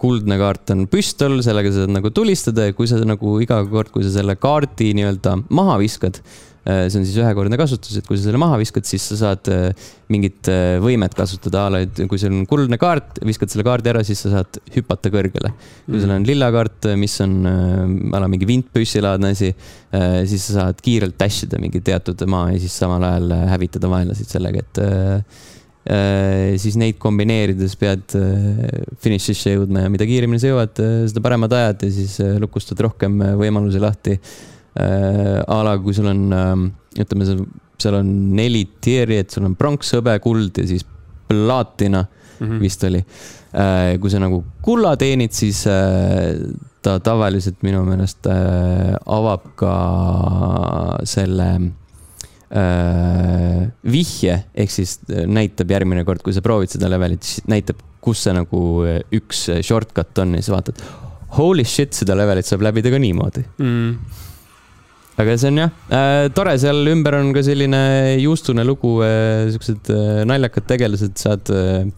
kuldne kaart on püstol, sellega sa saad nagu tulistada ja kui sa nagu iga kord, kui sa selle kaardi nii-öelda maha viskad, see on siis ühekordne kasutus, et kui sa selle maha viskad, siis sa saad äh, mingit äh, võimet kasutada, a la, et kui sul on kuldne kaart, viskad selle kaardi ära, siis sa saad hüpata kõrgele. kui sul on lilla kaart, mis on äh, a la mingi vintpüssilaadne asi, siis sa saad kiirelt dash ida mingi teatud maa ja siis samal ajal äh, hävitada vaenlaseid sellega, et äh, äh, siis neid kombineerides pead äh, finišisse jõudma ja mida kiiremini sa jõuad, seda paremad ajad ja siis äh, lukustad rohkem äh, võimalusi lahti äh, a la kui sul on äh,, ütleme, seal on neli tier'i, et sul on pronks, hõbe, kuld ja siis plaatina mm. vist oli äh,. kui sa nagu kulla teenid, siis äh, ta tavaliselt minu meelest äh, avab ka selle äh, vihje, ehk siis näitab järgmine kord, kui sa proovid seda levelit, siis näitab, kus see nagu äh, üks shortcut on ja siis vaatad. Holy shit, seda levelit saab läbida ka niimoodi mm.. Aga see on jah äh,, tore, seal ümber on ka selline juustune lugu äh,, siuksed äh, naljakad tegelased, saad äh,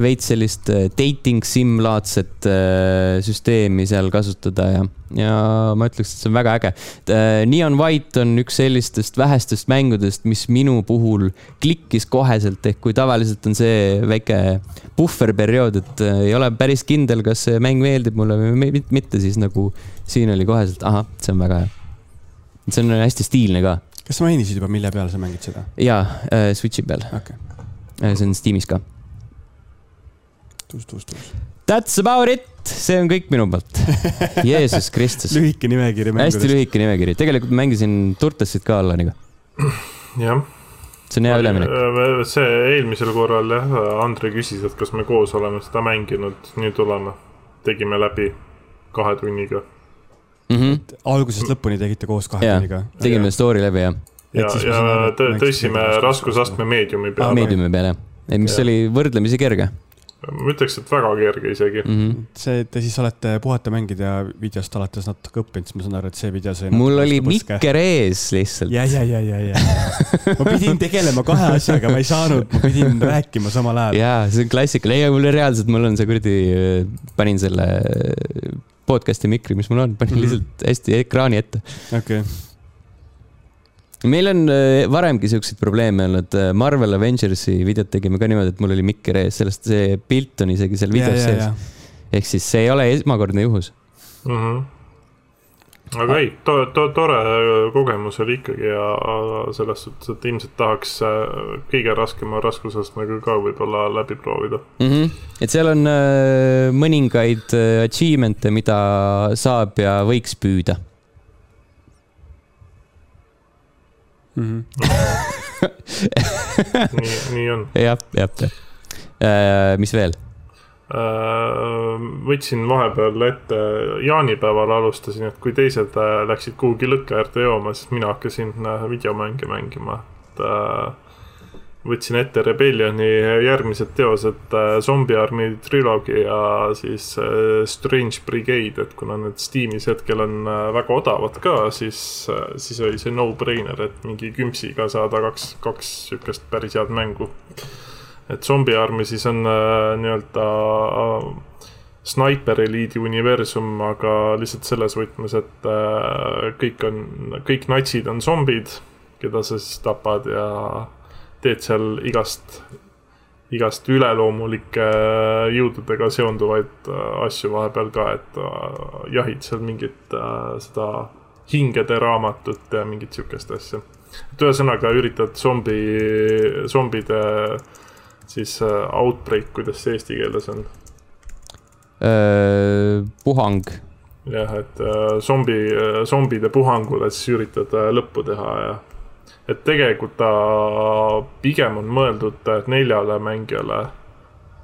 veits sellist äh, dating sim laadset äh, süsteemi seal kasutada ja, ja ma ütleks, et see on väga äge äh,. Neon White on üks sellistest vähestest mängudest, mis minu puhul klikkis koheselt, ehk kui tavaliselt on see väike puhverperiood, et äh, ei ole päris kindel, kas see mäng meeldib mulle või mi- mitte, siis nagu siin oli koheselt, ahah, see on väga hea see on hästi stiilne ka kas sa mainisid juba, mille peal sa mängid seda? ja äh, Switchi peal okei äh,, see on Steamis ka. tuus, tuus, tuus. That's about it, see on kõik minu poolt. Jeesus Kristus, lühike nimekiri hästi mängudest. lühike nimekiri, tegelikult mängisin Turtlesit ka Allaniga, jah. see on hea üleminek. see eelmisel korral jah, Andre küsis, et kas me koos oleme seda mänginud, nüüd oleme. tegime läbi kahe tunniga Mm -hmm. algusest lõpuni tegite koos kahe tunniga? tegime story läbi ja ja Et, siis ma ja tõ- mängisite tõstsime raskusastme meediumi ah, peale. meediumi peale, mis Jaa. oli võrdlemisi kerge ma ütleks, et väga kerge isegi. mm. -hmm. see, te siis olete puhata mängida ja videost alates natuke õppinud, siis ma saan aru, et see video sai. mul oli mikker ees lihtsalt. ja, ja, ja, ja, ja. ma pidin tegelema kahe asjaga, ma ei saanud, ma pidin rääkima samal ajal. jaa, see on klassikaline, ei, mul reaalselt, mul on see kuradi, panin selle podcast'i mikri, mis mul on, panin Mhm. lihtsalt hästi ekraani ette. okei, meil on äh, varemgi siukseid probleeme olnud, Marvel Avengersi videot tegime ka niimoodi, et mul oli mikker ees, sellest see pilt on isegi seal videos ja, ja sees., ehk siis see ei ole esmakordne juhus. Mhm. Aga ei to,, to, tore kogemus oli ikkagi ja selles suhtes, et ilmselt tahaks äh, kõige raskema raskusastmega ka võib-olla läbi proovida. Mm -hmm. et seal on äh, mõningaid äh, achievement'e, mida saab ja võiks püüda. Mhm. nii, nii on. jah, jah, jah äh,. mis veel? Võtsin vahepeal ette, jaanipäeval alustasin, et kui teised äh, läksid kuhugi lõkke äärde jooma, siis mina hakkasin äh, videomänge mängima, et äh, võtsin ette Rebellioni järgmised teosed äh, Zombie Army Trilogy ja siis äh, Strange Brigade, et kuna need Steamis hetkel on äh, väga odavad ka, siis, siis oli see no-brainer, et mingi kümpsiga saada kaks, kaks sihukest päris head mängu. Et Zombie Army siis on nii-öelda Sniper Elite'i universum, aga lihtsalt selles võtmes, et kõik on, kõik natsid on zombid, keda sa siis tapad ja teed seal igast, igast üleloomulike jõududega seonduvaid äh, asju vahepeal ka, et äh, jahid seal mingit äh, seda hingede raamatut ja mingit sihukest asja. et ühesõnaga üritad zombi, zombide siis outbreak, kuidas see eesti keeles on? puhang. jah, et zombi, zombide puhangule siis üritad lõppu teha ja et tegelikult ta pigem on mõeldud neljale mängijale.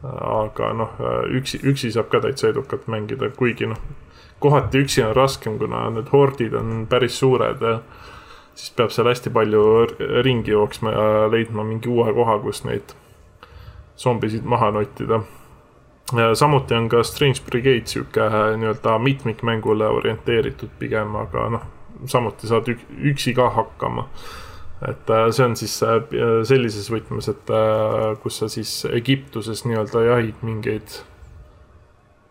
aga noh, üksi, üksi saab ka täitsa edukalt mängida, kuigi noh, kohati üksi on raskem, kuna need hordid on päris suured ja siis peab seal hästi palju ringi jooksma ja leidma mingi uue koha, kus neid zombisid maha nottida. samuti on ka Strange Brigade sihuke nii-öelda mitmikmängule orienteeritud pigem, aga noh, samuti saad üksi ka hakkama et äh, see on siis äh, sellises võtmes, et äh, kus sa siis Egiptuses nii-öelda jahid mingeid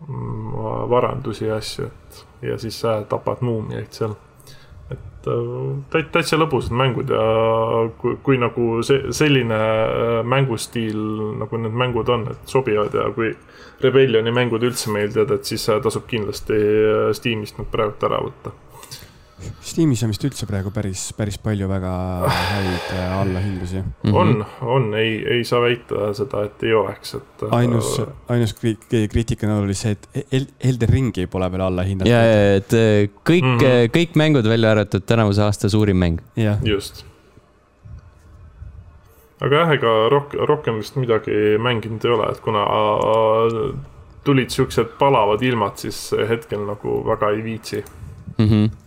mm, varandusi ja asju, et ja siis tapad muumiaid seal. Et täit-, täitsa lõbusad mängud ja kui, kui nagu see, selline mängustiil, nagu need mängud on, et sobivad ja kui Rebellioni mängud üldse meeldivad, et siis tasub kindlasti Steamist nad praegu ära võtta Steamis on vist üldse praegu päris, päris palju väga häid äh, allahindlusi mm. -hmm. on, on, ei, ei saa väita seda, et ei oleks, et. Äh, ainus, ainus kriitika oli see, et El Elden Ringi pole veel alla hinnatud. ja, ja, et äh, kõik mm, -hmm. kõik mängud välja arvatud tänavuse aasta suurim mäng. just. aga jah, ega rohkem, rohkem vist midagi mänginud ei ole, et kuna tulid siuksed palavad ilmad, siis hetkel nagu väga ei viitsi mm. -hmm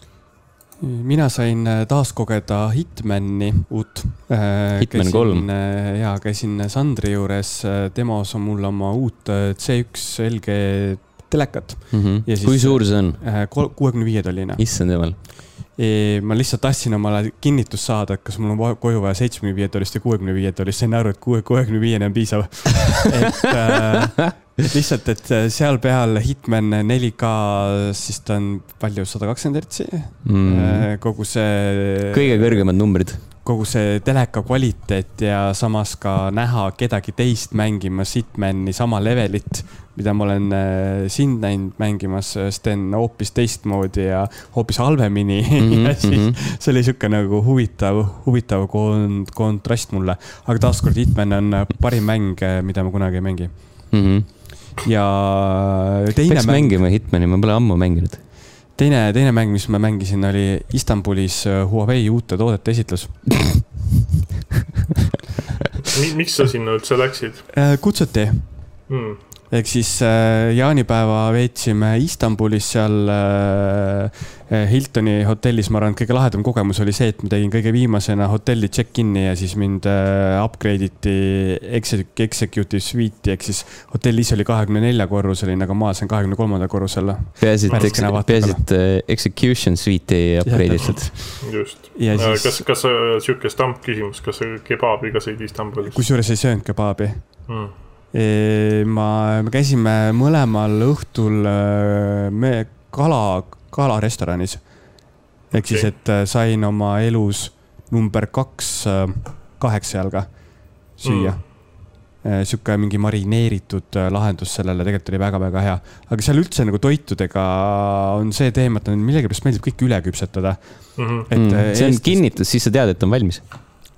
mina sain äh, taas kogeda Hitmani uut. Äh, Hitman kolm. Äh, ja käisin Sandri juures, demos on mul oma uut C1 LG telekat mm. -hmm. kui suur see on? kuuekümne viie tolline. issand jumal. Ma lihtsalt tahtsin omale kinnitust saada, et kas mul on koju vaja seitsmekümne viie tollist või kuuekümne viie tollist, sain aru, et kuue, kuuekümne viiene on piisav et äh, lihtsalt, et äh, seal peal Hitman 4K, siis ta on palju, sada kakskümmend hertsi mm.. Äh, kogu see. kõige kõrgemad numbrid. Kogu see teleka kvaliteet ja samas ka näha kedagi teist mängimas Hitmani sama levelit, mida ma olen äh, sind näinud mängimas, Sten, hoopis teistmoodi ja hoopis halvemini mm. -hmm, ja siis mm -hmm. see oli sihuke nagu huvitav, huvitav kont-, kontrast mulle. aga taaskord Hitman on parim mäng, mida ma kunagi ei mängi mm. -hmm ja teine Peaks mäng. mängima Hitmani, ma pole ammu mänginud. Teine, teine mäng, mis ma mängisin, oli Istanbulis äh, Huawei uute toodete esitlus. Miks sa sinna üldse läksid? Äh, kutsuti. Hmm ehk siis äh, jaanipäeva veetsime Istanbulis seal äh, Hiltoni hotellis, ma arvan, et kõige lahedam kogemus oli see, et ma tegin kõige viimasena hotelli check-in'i ja siis mind äh, upgrade iti executive suite'i ehk siis hotell ise oli kahekümne nelja korruseline, aga ma olen kahekümne kolmandal korrusel. peaasi, et, peaasi, et execution suite'i upgrade itud. just. Siis... kas, kas sihuke stampküsimus, kas kebaabiga sõid Istanbulis? kusjuures ei söönud kebaabi mm ma, me käisime mõlemal õhtul me kala, kalarestoranis. ehk okay. siis, et sain oma elus number kaks kaheksa jalga süüa mm sihuke mingi marineeritud lahendus sellele tegelikult oli väga-väga hea. aga seal üldse nagu toitudega on see teema, et millegipärast meeldib kõike üle küpsetada mm. -hmm. et mm, see on Eestis... kinnitus, siis sa tead, et on valmis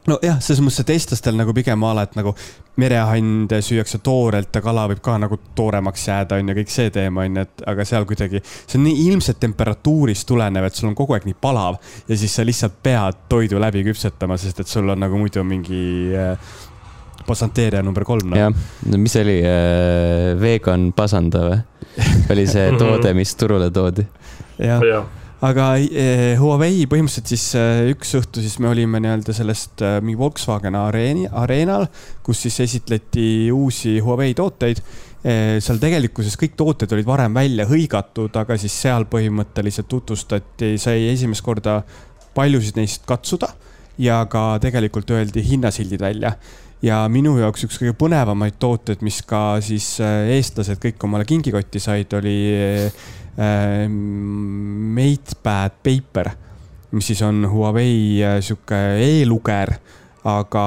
nojah, selles mõttes, et eestlastel nagu pigem a la, et nagu merehande süüakse toorelt ja kala võib ka nagu tooremaks jääda, on ju, kõik see teema on ju, et aga seal kuidagi, see on nii ilmselt temperatuurist tulenev, et sul on kogu aeg nii palav ja siis sa lihtsalt pead toidu läbi küpsetama, sest et sul on nagu muidu mingi äh, pasanteeria number kolm no.. jah, no mis see oli äh,, vegan pasanda või? oli see toode, mis turule toodi? jah ja. ja., aga eh, Huawei põhimõtteliselt siis eh, üks õhtu siis me olime nii-öelda sellest eh, mingi Volkswagen areeni, areenal, kus siis esitleti uusi Huawei tooteid. Seal tegelikkuses kõik tooted olid varem välja hõigatud, aga siis seal põhimõtteliselt tutvustati, sai esimest korda paljusid neist katsuda ja ka tegelikult öeldi hinnasildid välja. Ja minu jaoks üks kõige põnevamaid tooteid, mis ka siis eestlased kõik omale kingikotti said, oli MatePad Paper, mis siis on Huawei äh, sihuke e-luger aga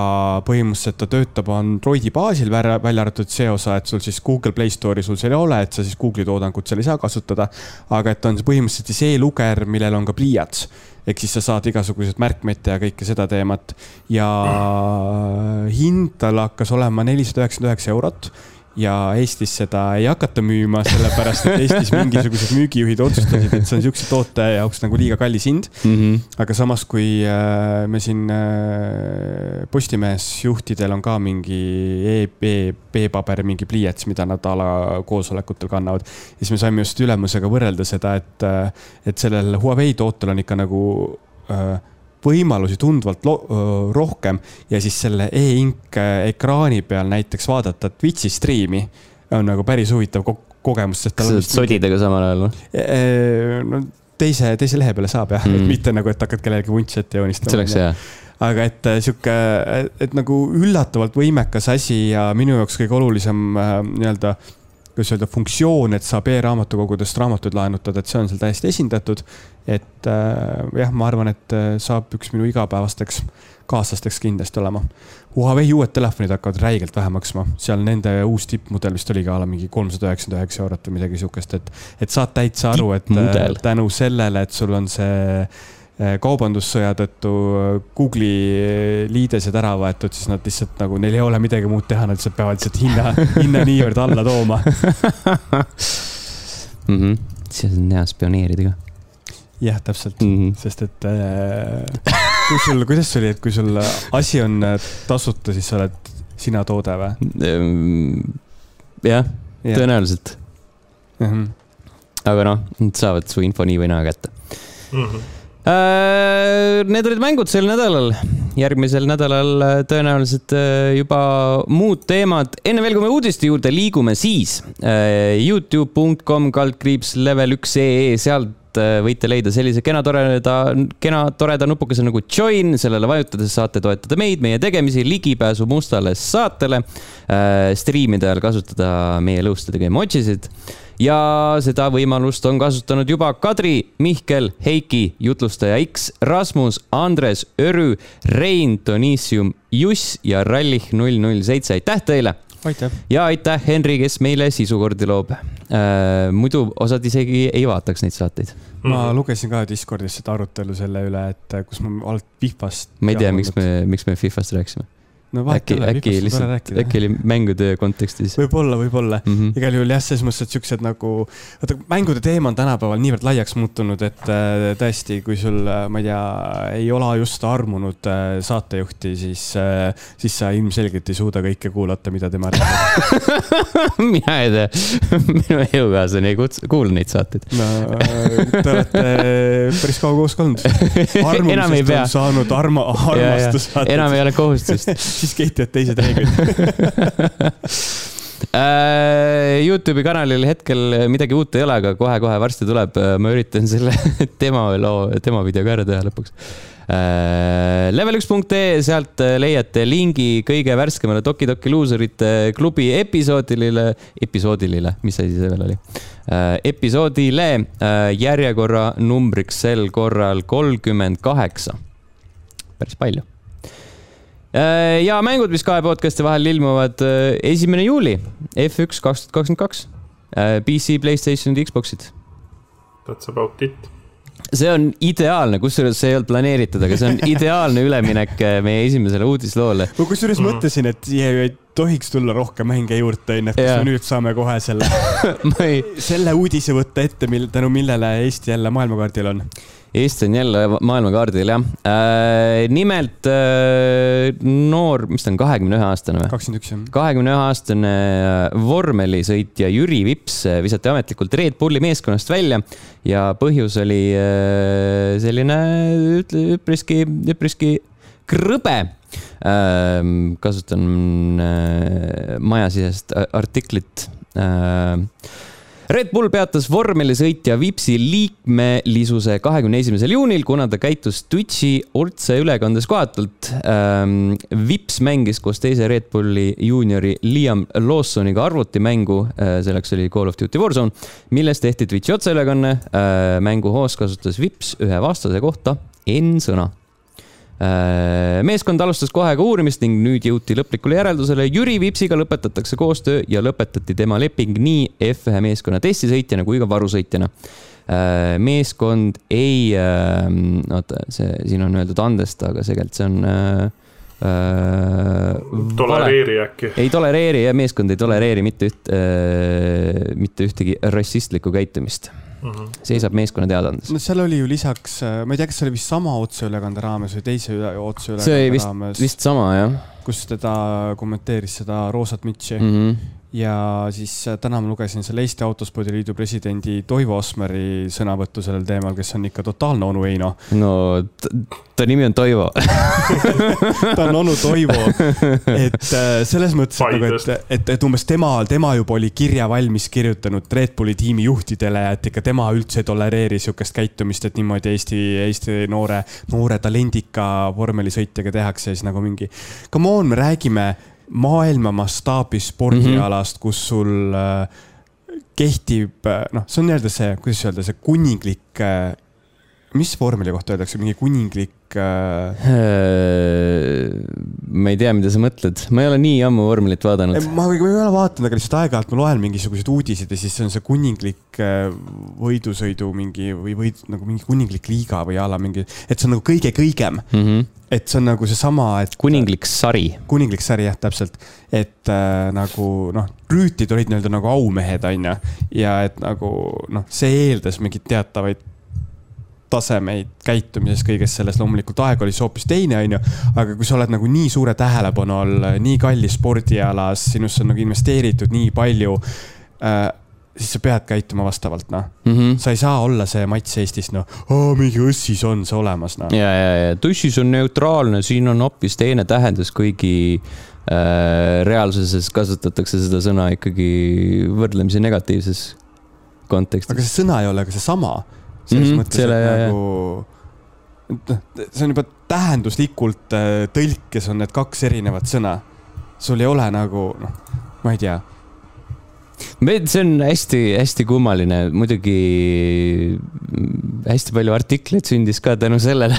põhimõtteliselt ta töötab Androidi baasil, välja arvatud see osa, et sul siis Google Play Store'i sul seal ei ole, et sa siis Google'i toodangut seal ei saa kasutada. aga et on põhimõtteliselt siis e-luger, millel on ka pliiats. Ehk siis sa saad igasuguseid märkmete ja kõike seda teemat. Ja hind tal hakkas olema nelisada üheksakümmend üheksa eurot ja Eestis seda ei hakata müüma, sellepärast et Eestis mingisugused müügijuhid otsustasid, et see on siukse toote jaoks nagu liiga kallis hind mm. -hmm. aga samas, kui äh, me siin äh, Postimehes juhtidel on ka mingi e-paber, mingi pliiats, mida nad a la koosolekutel kannavad, siis me saime just ülemusega võrrelda seda, et, äh, et sellel Huawei tootel on ikka nagu äh, võimalusi tunduvalt rohkem ja siis selle e-ink ekraani peal näiteks vaadata Twitch'i striimi on nagu päris huvitav ko kogemus, sest tal on. sodidega samal ajal või? E, e, no teise, teise lehe peale saab jah mm., et mitte nagu, et hakkad kellelegi vuntsi ette joonistama. see oleks hea aga et äh, sihuke, et nagu üllatavalt võimekas asi ja minu jaoks kõige olulisem äh, nii-öelda kuidas öelda, funktsioon, et saab e-raamatukogudest raamatuid laenutada, et see on seal täiesti esindatud. et äh, jah, ma arvan, et äh, saab üks minu igapäevasteks kaaslasteks kindlasti olema. Huawei uued telefonid hakkavad räigelt vähe maksma, seal nende uus tippmudel vist oligi a la mingi kolmsada üheksakümmend üheksa eurot või midagi sihukest, et, et saad täitsa aru, et äh, tänu sellele, et sul on see kaubandussõja tõttu eh, Google'i eh, liidesed ära võetud, siis nad lihtsalt nagu, neil ei ole midagi muud teha, nad lihtsalt peavad lihtsalt hinna, hinna niivõrd alla tooma mm. -hmm. siis on hea spioneerida ka. jah, täpselt mm, -hmm. sest et äh, kui sul, kuidas see oli, et kui sul asi on tasuta, siis sa oled sina toode või? Ehm, jah ja., tõenäoliselt mm. -hmm. aga noh, nad saavad su info nii või naa kätte mm. -hmm need olid mängud sel nädalal, järgmisel nädalal äh, tõenäoliselt äh, juba muud teemad. enne veel, kui me uudiste juurde liigume, siis Youtube.com kaldkriips level üks ee, sealt võite leida sellise kena toreda, kena toreda nupukese nagu join, sellele vajutades saate toetada meid, meie tegemisi, ligipääsu mustale saatele, striimide ajal kasutada meie lõustadega emojisid ja seda võimalust on kasutanud juba Kadri, Mihkel, Heiki, jutlustaja X, Rasmus, Andres, Örü, Rein, Donissium, Juss ja Rallih null null seitse, aitäh teile! aitäh! ja aitäh, Henri, kes meile sisukordi loob äh,. muidu osad isegi ei vaataks neid saateid. ma lugesin ka Discordis seda arutelu selle üle, et kus ma alt Fifast. ma ei tea, miks me, miks me Fifast rääkisime no äkki, äkki lihtsalt, äkki oli mängude kontekstis. võib-olla, võib-olla mm -hmm. igal juhul jah, selles mõttes, et siuksed nagu, vaata mängude teema on tänapäeval niivõrd laiaks muutunud, et äh, tõesti, kui sul, äh, ma ei tea, ei ole just armunud äh, saatejuhti, siis, siis sa ilmselgelt ei suuda kõike kuulata, mida tema räägib mina ei tea, minu elukaaslane ei kutsu, kuula neid saateid. no te olete päris kaua koos ka olnud. armumisest on saanud arma, armastus. enam ei ole kohustust siis kehtivad teised reeglid äh, Youtube'i kanalil hetkel midagi uut ei ole, aga kohe-kohe varsti tuleb, ma üritan selle tema loo, tema video ka ära teha lõpuks. Äh, Level1.ee, sealt leiate lingi kõige värskemale Toki Toki luuserite klubi episoodilile, episoodilile, mis asi see veel oli? Äh, episoodile järjekorra numbriks sel korral kolmkümmend kaheksa. päris palju ja mängud, mis kahe podcast'i vahel ilmuvad äh, esimene juuli, F1 kaks tuhat kakskümmend kaks. Äh, PC, Playstation, Xbox'id. That's about it. see on ideaalne, kusjuures see ei olnud planeeritud, aga see on ideaalne üleminek meie esimesele uudisloole. ma kusjuures mm. mõtlesin, et ei tohiks tulla rohkem mänge juurde, onju, et kas me nüüd saame kohe selle ei... selle uudise võtta ette, mil, tänu millele Eesti jälle maailmakaardil on Eesti on jälle maailmakaardil jah äh,. nimelt äh, noor, mis ta on, kahekümne ühe aastane või? kakskümmend üks jah. kahekümne ühe aastane äh, vormelisõitja Jüri Vips äh, visati ametlikult Red Bulli meeskonnast välja ja põhjus oli äh, selline üpriski, üpriski krõbe ähm, kasutan majasisest artiklit Red Bull peatas vormelisõitja Vipsi liikmelisuse kahekümne esimesel juunil, kuna ta käitus Twitchi otseülekandes kohatult. Ähm, Vips mängis koos teise Red Bulli juuniori Liam Lawsoniga arvutimängu, äh, selleks oli Call of Duty Warzone, milles tehti Twitchi otseülekanne. Äh, mängu hoos kasutas Vips ühe vastase kohta N-sõna meeskond alustas kohe ka uurimist ning nüüd jõuti lõplikule järeldusele. Jüri Vipsiga lõpetatakse koostöö ja lõpetati tema leping nii F1 meeskonna testisõitjana kui ka varusõitjana. Äh, meeskond ei, ähm, oota, see siin on öeldud andesta, aga tegelikult see on äh, tolereeri äkki. ei tolereeri ja meeskond ei tolereeri mitte üht äh,, mitte ühtegi rassistlikku käitumist mm. -hmm. seisab meeskonna teadaandes. no seal oli ju lisaks, äh, ma ei tea, kas see oli vist sama otseülekande raames või teise otseülekande vist, vist sama jah. kus teda kommenteeris seda roosat mütsi mm. -hmm ja siis äh, täna ma lugesin selle Eesti Autospordiliidu presidendi Toivo Osmeri sõnavõttu sellel teemal, kes on ikka totaalne onu Heino. no ta nimi on Toivo ta on onu Toivo, et äh, selles mõttes, et nagu, et, et, et umbes tema, tema juba oli kirja valmis kirjutanud Red Bulli tiimi juhtidele, et ikka tema üldse ei tolereeri sihukest käitumist, et niimoodi Eesti, Eesti noore, noore talendika vormelisõitjaga tehakse ja siis nagu mingi. Come on, me räägime maailma mastaabis spordialast mm, -hmm. kus sul äh, kehtib, äh, noh, see on nii-öelda see, kuidas öelda, see kuninglik äh, mis vormeli kohta öeldakse, mingi kuninglik äh...? ma ei tea, mida sa mõtled, ma ei ole nii ammu vormelit vaadanud. ma, ma ei ole vaadanud, aga lihtsalt aeg-ajalt ma loen mingisuguseid uudiseid ja siis on see kuninglik äh, võidusõidu mingi või võid nagu mingi kuninglik liiga või a la mingi, et see on nagu kõige kõigem mm. -hmm. et see on nagu seesama, et. kuninglik sari. kuninglik sari jah, täpselt, et äh, nagu noh, rüütid olid nii-öelda nagu aumehed, onju. ja et nagu noh, see eeldas mingeid teatavaid tasemeid käitumises, kõiges selles, loomulikult aeg oli siis hoopis teine, onju. aga kui sa oled nagu nii suure tähelepanu all, nii kallis spordialas, sinusse on nagu investeeritud nii palju äh, siis sa pead käituma vastavalt, noh mm. -hmm. sa ei saa olla see Mats Eestis, noh, mingi õssis on see olemas, noh. ja, ja, ja tussis on neutraalne, siin on hoopis teine tähendus, kuigi äh, reaalsuses kasutatakse seda sõna ikkagi võrdlemisi negatiivses kontekstis. aga see sõna ei ole ka seesama selles mm -hmm, mõttes, et nagu noh, see on juba tähenduslikult äh, tõlkes on need kaks erinevat sõna. sul ei ole nagu noh, ma ei tea see on hästi-hästi kummaline, muidugi hästi palju artikleid sündis ka tänu sellele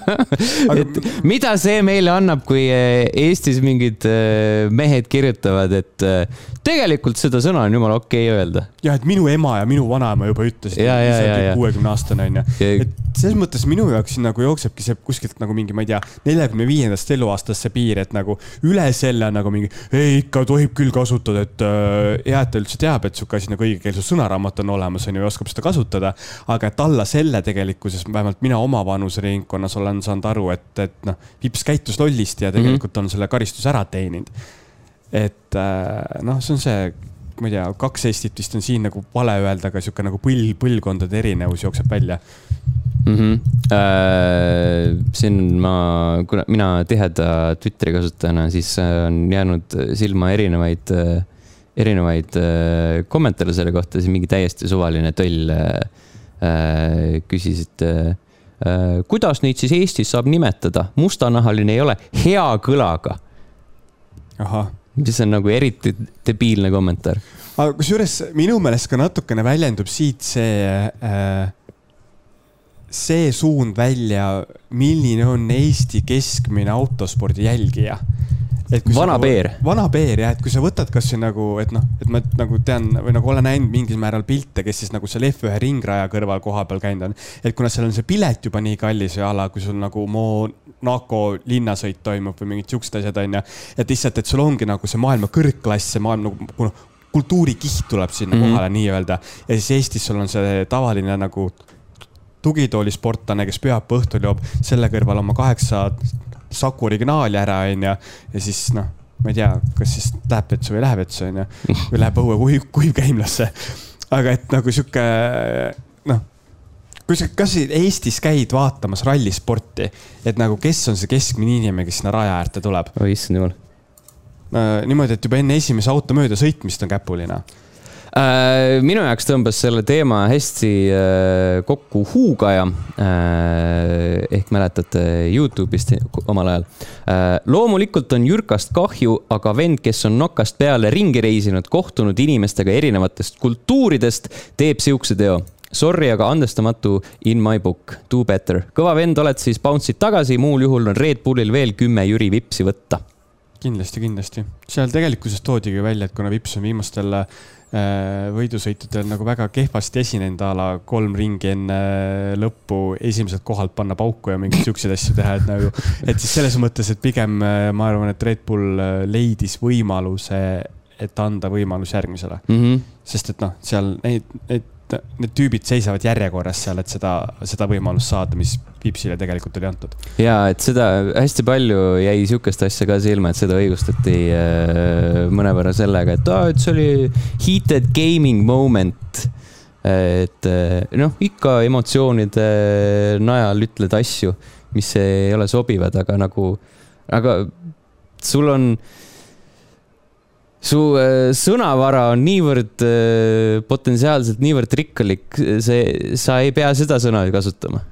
et mida see meile annab, kui eh, Eestis mingid eh, mehed kirjutavad, et eh, tegelikult seda sõna on jumala okei okay öelda. jah, et minu ema ja minu vanaema juba ütlesid, kuuekümne aastane onju. et selles mõttes minu jaoks siin nagu jooksebki see kuskilt nagu mingi, ma ei tea, neljakümne viiendast eluaastast see piir, et nagu üle selle nagu mingi, ei ikka tohib küll kasutada, et hea, et ta üldse teab, et sihuke asi nagu õigekeelsus sõnaraamat on olemas, onju, ja oskab seda kasutada. aga et alla selle tegelikkuses, vähemalt mina oma vanuseringkonnas olen saanud aru, et, et noh, vips käitus lollisti ja tegelikult mm -hmm. on selle karistuse ära teeninud. et äh, noh, see on see ma ei tea, kaks Eestit vist on siin nagu vale öelda, aga sihuke nagu põl-, põlvkondade erinevus jookseb välja mm. -hmm. Äh, siin ma, kuna mina tiheda Twitteri kasutajana, siis äh, on jäänud silma erinevaid äh,, erinevaid äh, kommentaare selle kohta, siis mingi täiesti suvaline töll äh, äh küsis, et äh, kuidas neid siis Eestis saab nimetada, mustanahaline ei ole, hea kõlaga. mis on nagu eriti debiilne kommentaar. aga kusjuures minu meelest ka natukene väljendub siit see äh, see suund välja, milline on Eesti keskmine autospordi jälgija vana peer. vana peer jah, et kui sa võtad kasvõi nagu, et noh, et ma nagu tean või nagu olen näinud mingil määral pilte, kes siis nagu seal F1 ringraja kõrval kohapeal käinud on. et kuna seal on see pilet juba nii kallis ja ala, kui sul nagu Monaco linnasõit toimub või mingid siuksed asjad on ju. et lihtsalt, et sul ongi nagu see maailma kõrgklass, see maailm nagu kultuurikiht tuleb sinna mm -hmm. kohale nii-öelda. ja siis Eestis sul on see tavaline nagu tugitoolisportlane, kes pühapäeva õhtul joob selle kõrval oma kaheksa Saku originaali ära, onju. ja siis noh, ma ei tea, kas siis läheb vetsu või ei lähe vetsu, onju. või läheb õue kuiv, kuivkäimlasse. aga et nagu sihuke noh kui sa kas Eestis käid vaatamas rallisporti, et nagu, kes on see keskmine inimene, kes sinna raja äärde tuleb? oi issand jumal. niimoodi, et juba enne esimese auto mööda sõitmist on käpuline minu jaoks tõmbas selle teema hästi äh, kokku huugaja. Äh, ehk mäletate Youtube'ist omal ajal. loomulikult on Jürkast kahju, aga vend, kes on nokast peale ringi reisinud, kohtunud inimestega erinevatest kultuuridest, teeb siukse teo Sorry, aga andestamatu in my book, do better. kõva vend oled siis, bounce'id tagasi, muul juhul on Red Bullil veel kümme Jüri vipsi võtta. kindlasti, kindlasti. seal tegelikkuses toodigi välja, et kuna vips on viimastel Äh, võidusõitudel nagu väga kehvasti esinenud a la kolm ringi enne lõppu esimeselt kohalt panna pauku ja mingeid siukseid asju teha, et nagu, et siis selles mõttes, et pigem äh, ma arvan, et Red Bull äh, leidis võimaluse, et anda võimalus järgmisele mm. -hmm. sest et noh, seal neid, neid need tüübid seisavad järjekorras seal, et seda, seda võimalust saada, mis Pipsile tegelikult oli antud. ja et seda hästi palju jäi sihukest asja ka silma, et seda õigustati äh, mõnevõrra sellega, et aa, et see oli heated gaming moment. et äh, noh, ikka emotsioonide najal ütled asju, mis ei ole sobivad, aga nagu, aga sul on su äh, sõnavara on niivõrd äh, potentsiaalselt niivõrd rikkalik, see, sa ei pea seda sõna ju kasutama.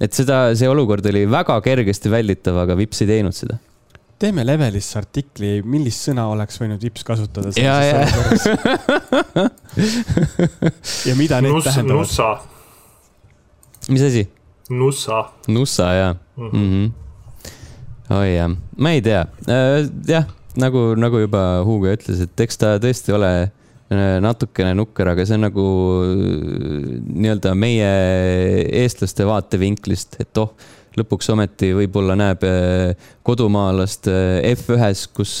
et seda, see olukord oli väga kergesti välditav, aga Vips ei teinud seda. teeme Levelisse artikli, millist sõna oleks võinud Vips kasutada. ja, ja. ja mida need Nus, tähendavad? nussa. mis asi? Nussa. Nussa, jaa mm. -hmm. Mm -hmm. oi jah, ma ei tea uh,, jah nagu, nagu juba Hugo ütles, et eks ta tõesti ole äh, natukene nukker, aga see on nagu äh, nii-öelda meie eestlaste vaatevinklist, et oh, lõpuks ometi võib-olla näeb äh, kodumaalast F1-s, kus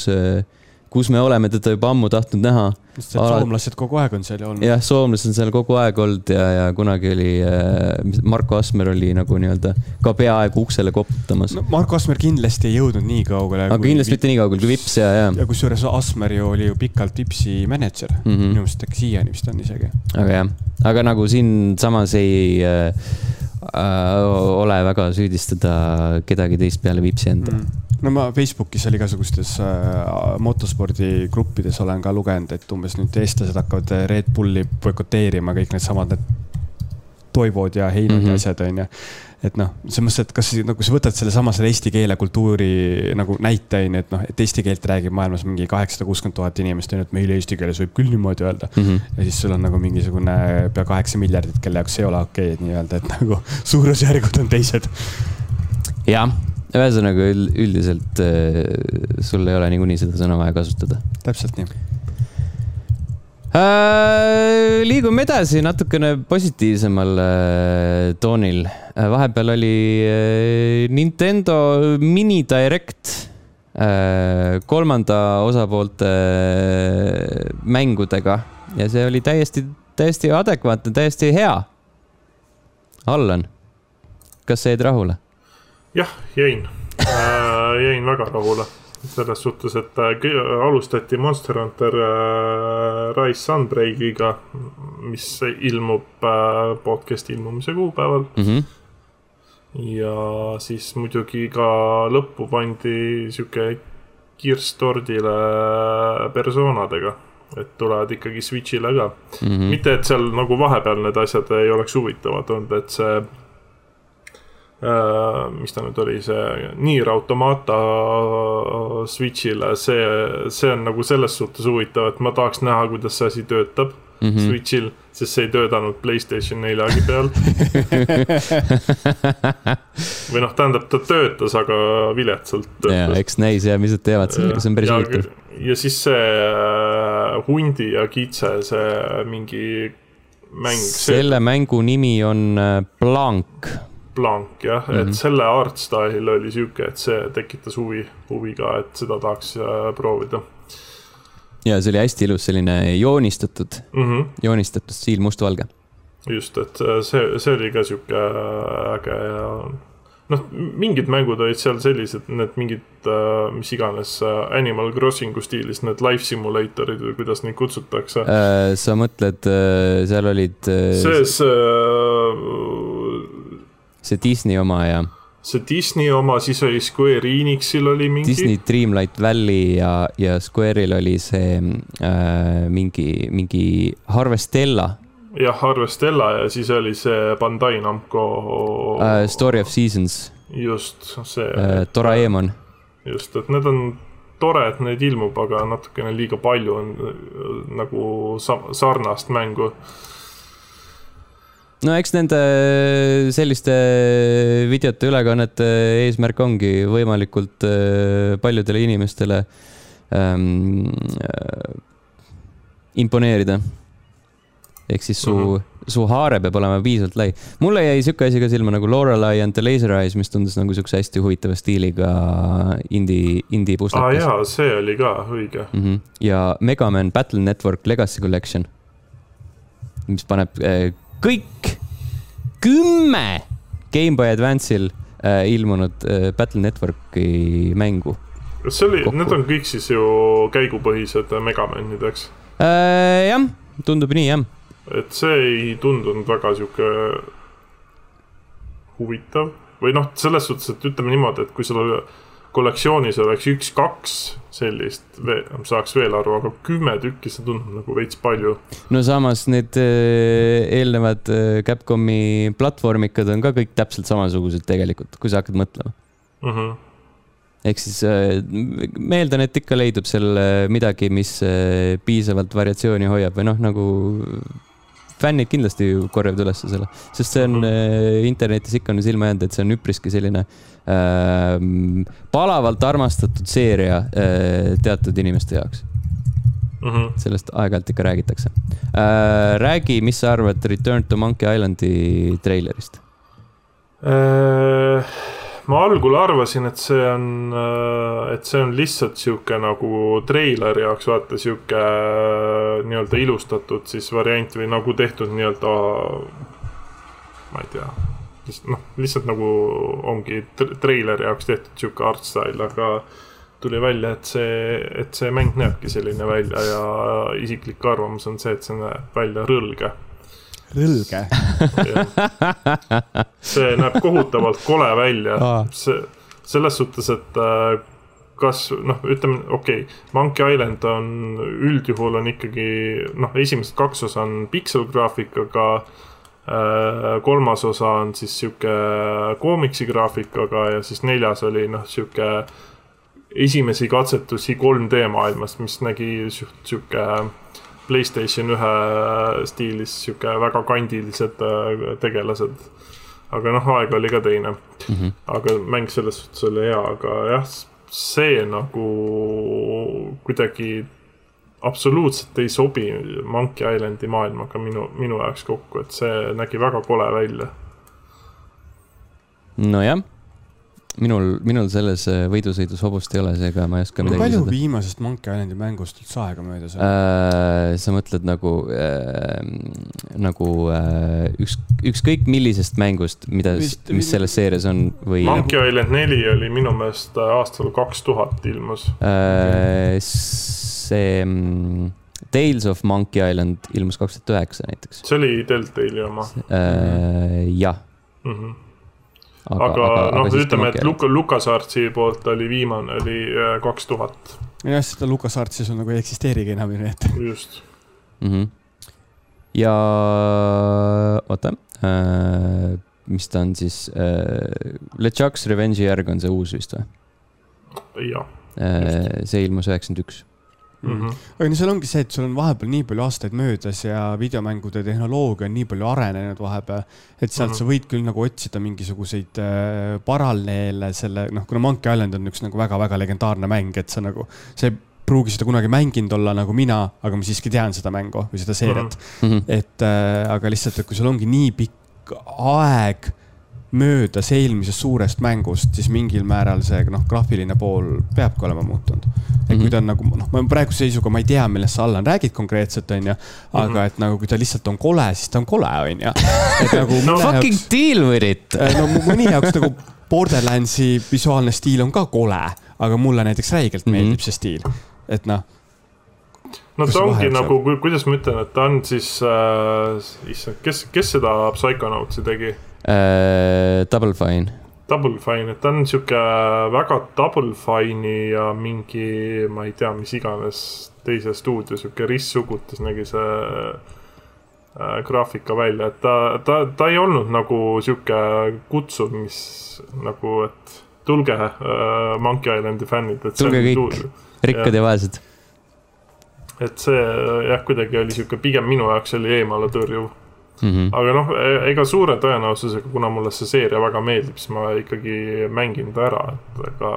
kus me oleme teda juba ammu tahtnud näha. soomlased kogu aeg on seal ju olnud. jah, soomlased on seal kogu aeg olnud ja, ja kunagi oli äh,, Marko Asmer oli nagu nii-öelda ka peaaegu uksele koputamas no,. Marko Asmer kindlasti ei jõudnud nii kaugele. aga kindlasti mitte nii kaugele kui Vips ja, ja. ja kusjuures Asmer ju oli ju pikalt Vipsi mänedžer mm -hmm., minu meelest äkki siiani vist on isegi. aga jah, aga nagu siinsamas ei äh, ole väga süüdistada kedagi teist peale Vipsi enda mm no ma Facebookis seal igasugustes äh, motospordigruppides olen ka lugenud, et umbes nüüd eestlased hakkavad Red Bulli boikoteerima, kõik needsamad need Toivod ja Heinod mm -hmm. ja mhm. asjad, onju. Et noh, selles mõttes, et kas nagu sa võtad sellesama selle eesti keele kultuuri nagu näite, onju, et noh, et eesti keelt räägib maailmas mingi kaheksasada kuuskümmend tuhat inimest, onju, et meil eesti keeles võib küll niimoodi öelda mm. -hmm. ja siis sul on nagu mingisugune pea kaheksa miljardit, kelle jaoks ei ole okei okay, nii-öelda, et nagu suurusjärgud on teised. jah ühesõnaga üldiselt äh, sul ei ole niikuinii seda sõna vaja kasutada. täpselt nii äh,. liigume edasi natukene positiivsemal äh, toonil. Äh, vahepeal oli äh, Nintendo mini direct kolmanda osapoolte mängudega ja see oli täiesti, täiesti adekvaatne, täiesti hea. Allan, kas sa jäid rahule? jah, jäin äh,, jäin väga rahule selles suhtes, et äh, alustati Monster Hunter äh, Rise Sunbreakiga, mis ilmub äh, podcast'i ilmumise kuupäeval mm. -hmm. ja siis muidugi ka lõppu pandi sihuke kirss tordile personadega, et tulevad ikkagi Switch'ile ka mm. -hmm. mitte, et seal nagu vahepeal need asjad ei oleks huvitavad olnud, et see mis ta nüüd oli, see Nier Automata Switch'ile, see, see on nagu selles suhtes huvitav, et ma tahaks näha, kuidas see asi töötab mm -hmm. Switch'il, sest see ei töötanud Playstation neljagi peal või noh, tähendab, ta töötas, aga viletsalt töötas. eks näis ja mis nad teevad sellega, see on päris huvitav. ja siis see äh, hundi ja kitse, see mingi mäng. selle see... mängu nimi on äh, Blank Blanc jah mm, -hmm. et mhm. selle art style oli sihuke, et see tekitas huvi, huvi ka, et seda tahaks äh, proovida. ja see oli hästi ilus, selline joonistatud mm, -hmm. joonistatud stiil mustvalge. just, et see, see oli ka sihuke äge ja noh, mingid mängud olid seal sellised, need mingid, äh, mis iganes äh, Animal Crossingu stiilis, need life simulatorid või kuidas neid kutsutakse äh,. sa mõtled, äh, seal olid äh,. see, see. See Disney oma ja. see Disney oma, siis oli Square Enixil oli mingi. Disney Dreamlight Valley ja, ja Square'il oli see äh, mingi, mingi Harvestella jah, Harvestella ja siis oli see Bandai Namco uh,. Story of Seasons. just, see uh,. Doraemon. just, et need on tore, et neid ilmub, aga natukene liiga palju on nagu sa-, sarnast mängu no eks nende selliste videote ülekannete eesmärk ongi võimalikult paljudele inimestele ähm, imponeerida ehk siis su mm, -hmm. su haare peab olema piisavalt lai. mulle jäi sihuke asi ka silma nagu Lorelei and the Laser Eyes, mis tundus nagu siukse hästi huvitava stiiliga indie, indie pustlekas. aa ah, jaa, see oli ka õige mm. -hmm. ja Megaman Battle Network Legacy Collection, mis paneb äh, kõik kümme GameBoy Advance'il äh, ilmunud äh, Battle Networki mängu. kas see oli, need on kõik siis ju käigupõhised Megamanid, eks äh,? jah, tundub nii jah et see ei tundunud väga sihuke huvitav või noh, selles suhtes, et ütleme niimoodi, et kui sul kollektsioonis oleks üks-kaks sellist, saaks veel aru, aga kümme tükki, see tundub nagu veits palju. no samas need äh, eelnevad äh, Capcomi platvormikad on ka kõik täpselt samasugused tegelikult, kui sa hakkad mõtlema mm. -hmm ehk siis äh, ma eeldan, et ikka leidub seal midagi, mis piisavalt variatsiooni hoiab või noh, nagu fännid kindlasti korjavad üles selle, sest see on mm -hmm. internetis ikka on silma jäänud, et see on üpriski selline äh, palavalt armastatud seeria äh, teatud inimeste jaoks mm. -hmm. sellest aeg-ajalt ikka räägitakse äh,. räägi, mis sa arvad Return to Monkey Islandi treilerist äh,? Ma algul arvasin, et see on, äh, et see on lihtsalt sihuke nagu treileri jaoks vaata sihuke äh, nii-öelda ilustatud siis variant või nagu tehtud nii-öelda. ma ei tea, noh, lihtsalt nagu ongi treileri jaoks tehtud sihuke art style, aga tuli välja, et see, et see mäng näebki selline välja ja isiklik arvamus on see, et see näeb välja rõlge rõlge see näeb kohutavalt kole välja see, selles suhtes, et äh, kas noh, ütleme okei okay,, Monkey Island on üldjuhul on ikkagi noh, esimesed kaks osa on pikselgraafikaga äh,. kolmas osa on siis sihuke koomiksi graafikaga ja siis neljas oli noh, sihuke esimesi katsetusi 3D maailmast, mis nägi sihuke Playstation ühe stiilis sihuke väga kandilised äh, tegelased. aga noh, aeg oli ka teine mm. -hmm. aga mäng selles suhtes oli hea, aga jah, see nagu kuidagi absoluutselt ei sobi Monkey Islandi maailmaga minu, minu jaoks kokku, et see nägi väga kole välja. nojah minul, minul selles äh, võidusõidus hobust ei ole, seega ma ei oska midagi palju lisada. viimasest Monkey Islandi mängust üldse aega möödas on äh,? sa mõtled nagu äh,, nagu äh, üks, ükskõik millisest mängust, mida, mis selles seerias on või? Monkey Island neli oli minu meelest äh, aastal kaks tuhat ilmus äh,. see mm, Tales of Monkey Island ilmus kaks tuhat üheksa näiteks. see oli Deltali oma äh,? jah mm. -hmm aga, aga, aga noh, ütleme, et Luka, LucasArtsi poolt oli viimane, oli äh, kaks tuhat. jah, seda LucasArtsi sul nagu ei eksisteerigi enam ju, nii et. just mm. -hmm. ja oota äh,, mis ta on siis äh,, LeChuck's Revenge'i järg on see uus vist või? jah äh,. see ilmus üheksakümmend üks Mm -hmm. aga no seal ongi see, et sul on vahepeal nii palju aastaid möödas ja videomängude tehnoloogia on nii palju arenenud vahepeal, et sealt mm -hmm. sa võid küll nagu otsida mingisuguseid äh, paralleele selle, noh, kuna Monkey Island on üks nagu väga-väga legendaarne mäng, et sa nagu, sa ei pruugi seda kunagi mänginud olla nagu mina, aga ma siiski tean seda mängu või seda seeriat mm. -hmm. et äh, aga lihtsalt, et kui sul ongi nii pikk aeg möödas eelmisest suurest mängust, siis mingil määral see noh, graafiline pool peabki olema muutunud. et kui ta on nagu noh, ma praeguse seisuga ma ei tea, millest sa, Allan, räägid konkreetselt, onju. aga mm -hmm. et nagu, kui ta lihtsalt on kole, siis ta on kole, onju. et nagu no, fucking jaoks, deal with it. Äh, no mõni jaoks nagu Borderlandsi visuaalne stiil on ka kole, aga mulle näiteks räigelt mm -hmm. meeldib see stiil, et noh no ta ongi nagu, kuidas ma ütlen, et ta on siis äh,, issand, kes, kes seda Psychonautsi tegi äh,. Double Fine. Double Fine, et ta on sihuke väga Double Fine'i ja mingi, ma ei tea, mis iganes teise stuudio sihuke ristsugutis nägi see äh, graafika välja, et ta, ta, ta ei olnud nagu sihuke kutsuv, mis nagu, et tulge äh, Monkey Islandi fännid, et. tulge kõik, rikkad ja, ja vaesed. et see jah, kuidagi oli sihuke, pigem minu jaoks oli eemale tõrjuv Mm -hmm. aga noh, e-, ega suure tõenäosusega, kuna mulle see seeria väga meeldib, siis ma ikkagi mängin ta ära, et ega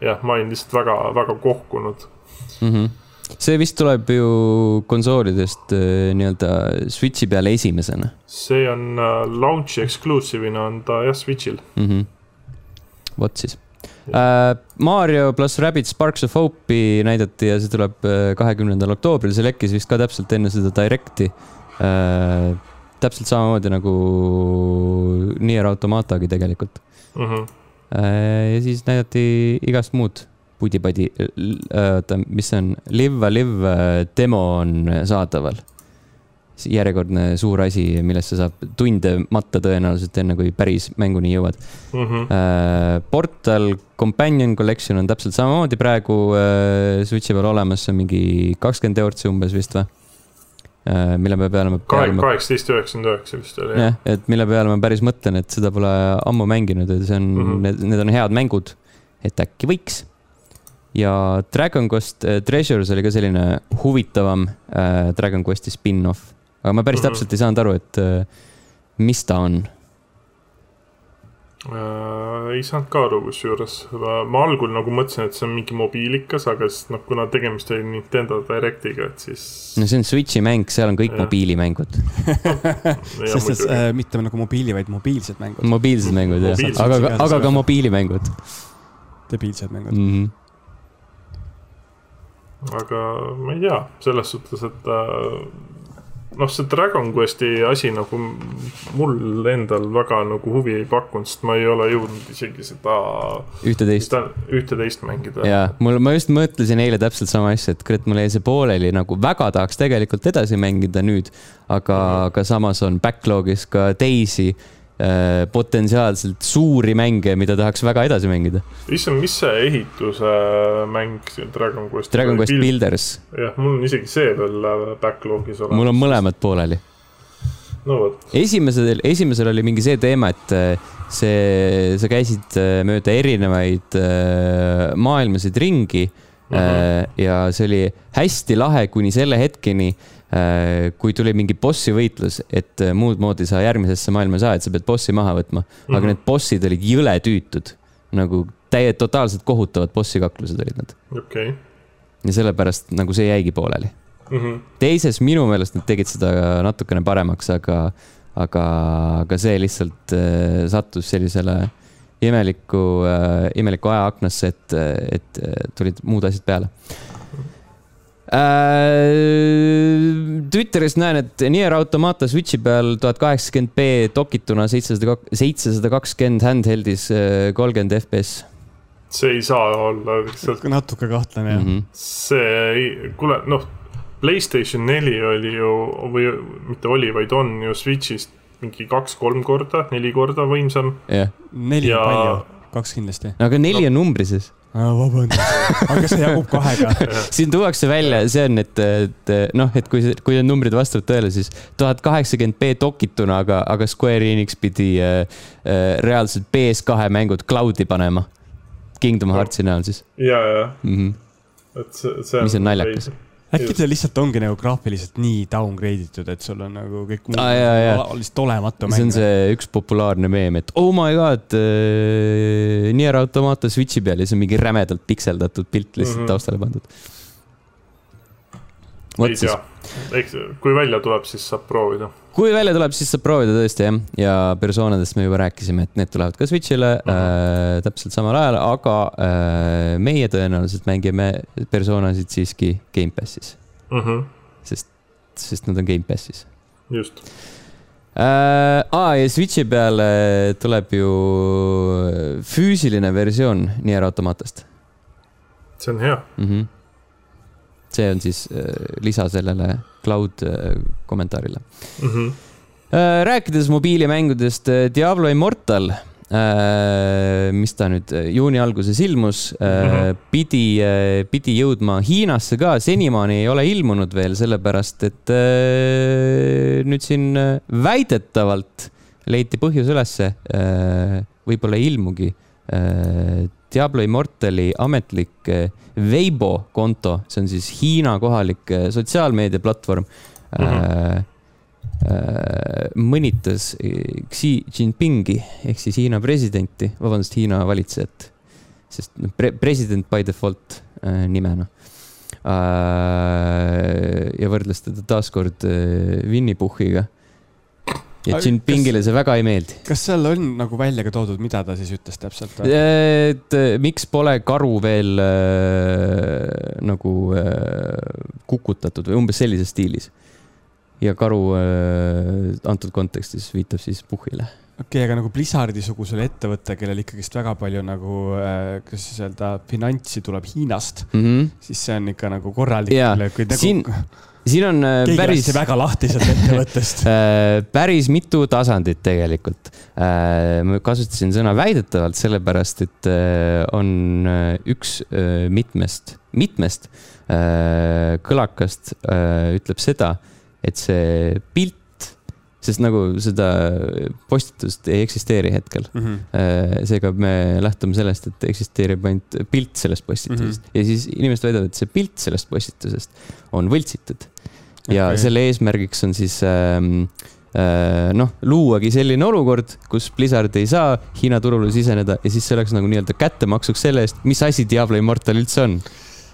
jah, ma olin lihtsalt väga, väga kohkunud mm. -hmm. see vist tuleb ju konsoolidest äh, nii-öelda Switchi peale esimesena. see on uh, launch'i exclusive'ina on ta jah, Switch'il mm. -hmm. vot siis Uh, Mario pluss Rabbit Sparks of Hope'i näidati ja see tuleb kahekümnendal oktoobril, see lekkis vist ka täpselt enne seda Directi uh, täpselt samamoodi nagu Nier Automatagi tegelikult mm. -hmm. ja siis näidati igast muud pudi-padi, äh, oota, mis see on, Live a Live äh, demo on saadaval. järjekordne suur asi, millesse saab tunde matta tõenäoliselt, enne kui päris mänguni jõuad mm. -hmm. Portal Companion Collection on täpselt samamoodi praegu Switchi peal olemas, see on mingi kakskümmend eurot umbes vist või Äh, mille peale ma. kaheksateist üheksakümmend üheksa vist oli. jah, et mille peale ma päris mõtlen, et seda pole ammu mänginud ja see on mm, -hmm. need, need on head mängud. et äkki võiks. ja Dragon Quest äh, Treasures oli ka selline huvitavam äh, Dragon Questi spin-off. aga ma päris mm -hmm. täpselt ei saanud aru, et äh, mis ta on äh,? ei saanud ka aru, kusjuures ma algul nagu mõtlesin, et see on mingi mobiilikas, aga siis noh, kuna tegemist oli Nintendo Directiga, et siis. no see on Switch'i mäng, seal on kõik ja. mobiilimängud sest et äh, mitte nagu mobiili, vaid mobiilsed mängud. mobiilsed mängud jah, aga, aga, aga ka mobiilimängud. debiilsed mängud mm. -hmm aga ma ei tea, selles suhtes, et äh, noh, see Dragon Questi asi nagu mul endal väga nagu huvi ei pakkunud, sest ma ei ole jõudnud isegi seda. ühte-teist. ühte-teist mängida. ja mul, ma just mõtlesin eile täpselt sama asja, et kurat, mul jäi see pooleli nagu väga tahaks tegelikult edasi mängida nüüd. aga aga samas on backlog'is ka teisi potentsiaalselt suuri mänge, mida tahaks väga edasi mängida. issand, mis see ehituse mäng siin Dragon Quest? Dragon Quest Build... Builders. jah, mul on isegi see veel äh, backlog'is olemas. mul on mõlemad pooleli. no vot. esimesel, esimesel oli mingi see teema, et äh, see, sa käisid mööda erinevaid maailmasid ringi mm. -hmm. ja see oli hästi lahe kuni selle hetkeni Äh, kui tuli mingi bossi võitlus, et äh, muud moodi sa järgmisesse maailma ei saa, et sa pead bossi maha võtma mm. -hmm. aga need bossid olid jõle tüütud. nagu täie-, totaalselt kohutavad bossi kaklused olid nad. okei okay.. ja sellepärast nagu see jäigi pooleli mm. -hmm. teises minu meelest nad tegid seda natukene paremaks, aga, aga, aga see lihtsalt äh, sattus sellisele imeliku äh,, imeliku ajaaknasse, et, et tulid muud asjad peale Äh, Twitteris näen, et Nier Automata Switchi peal tuhat kaheksakümmend B dokituna seitsesada, seitsesada kakskümmend handheld'is äh, kolmkümmend FPS. see ei saa olla lihtsalt. natuke kahtlane jah mm -hmm.. see, kuule, noh, Playstation neli oli ju, või mitte oli, vaid on ju Switch'ist mingi kaks-kolm korda, neli korda võimsam. jah yeah., neli ja... palju, kaks kindlasti. aga neli no. on numbri sees vabandust, aga see jagub kahega siin tuuakse välja, see on, et, et noh, et kui, kui need numbrid vastavad tõele, siis tuhat kaheksakümmend B dokituna, aga, aga Square Enix pidi äh, äh, reaalselt PS2 mängud cloud'i panema. Kingdom Heartsi näol siis. ja, ja mm. -hmm. et see, see on. mis on naljakas äkki ta lihtsalt ongi nagu graafiliselt nii downgrade itud, et sul on nagu kõik muu ah, lihtsalt olematu mäng. see on see üks populaarne meem, et oh my god äh,, Nier Automata Switchi peal ja siis on mingi rämedalt pikseldatud pilt lihtsalt mm -hmm. taustale pandud. ei tea, eks kui välja tuleb, siis saab proovida. kui välja tuleb, siis saab proovida tõesti jah, ja persoonadest me juba rääkisime, et need tulevad ka Switch'ile mm -hmm. äh, täpselt samal ajal, aga äh, meie tõenäoliselt mängime persoonasid siiski Gamepassis mm. -hmm. sest, sest nad on Gamepassis. just äh,. aa, ja Switch'i peale tuleb ju füüsiline versioon Nier Automatast. see on hea mm. -hmm see on siis äh, lisa sellele cloud äh, kommentaarile mm. -hmm. rääkides mobiilimängudest, Diablo Immortal, mis ta nüüd juuni alguses ilmus mm, -hmm. pidi, pidi jõudma Hiinasse ka, senimaani ei ole ilmunud veel, sellepärast et nüüd siin väidetavalt leiti põhjus ülesse, võib-olla ei ilmugi Diablo Immortali ametlik eh, Weibo konto, see on siis Hiina kohalik eh, sotsiaalmeediaplatvorm mm, -hmm. mõnitas Xi Jinpingi ehk siis Hiina presidenti, vabandust, Hiina valitsejat, sest pre president by default nimena. ja võrdles teda taaskord Winny Puhhiga ja Jinpingile see väga ei meeldi. kas seal on nagu välja ka toodud, mida ta siis ütles täpselt? et miks pole karu veel äh, nagu äh, kukutatud või umbes sellises stiilis. ja karu äh, antud kontekstis viitab siis Puhhile okei okay,, aga nagu Blizzardi-sugusele ettevõtte, kellel ikkagist väga palju nagu äh,, kuidas öelda, finantsi tuleb Hiinast mm, -hmm. siis see on ikka nagu korralik. Nagu... siin siin on äh, Keegi päris. väga lahti sellest ettevõttest äh, päris mitu tasandit tegelikult. Äh, ma kasutasin sõna väidetavalt sellepärast, et on üks mitmest, mitmest kõlakast ütleb seda, et see pilt sest nagu seda postitust ei eksisteeri hetkel mm. -hmm. seega me lähtume sellest, et eksisteerib ainult pilt sellest postitusest mm -hmm. ja siis inimesed väidavad, et see pilt sellest postitusest on võltsitud. ja okay. selle eesmärgiks on siis ähm, äh, noh, luuagi selline olukord, kus Blizzard ei saa Hiina turule siseneda ja siis see oleks nagu nii-öelda kättemaksuks selle eest, mis asi Diablo Immortal üldse on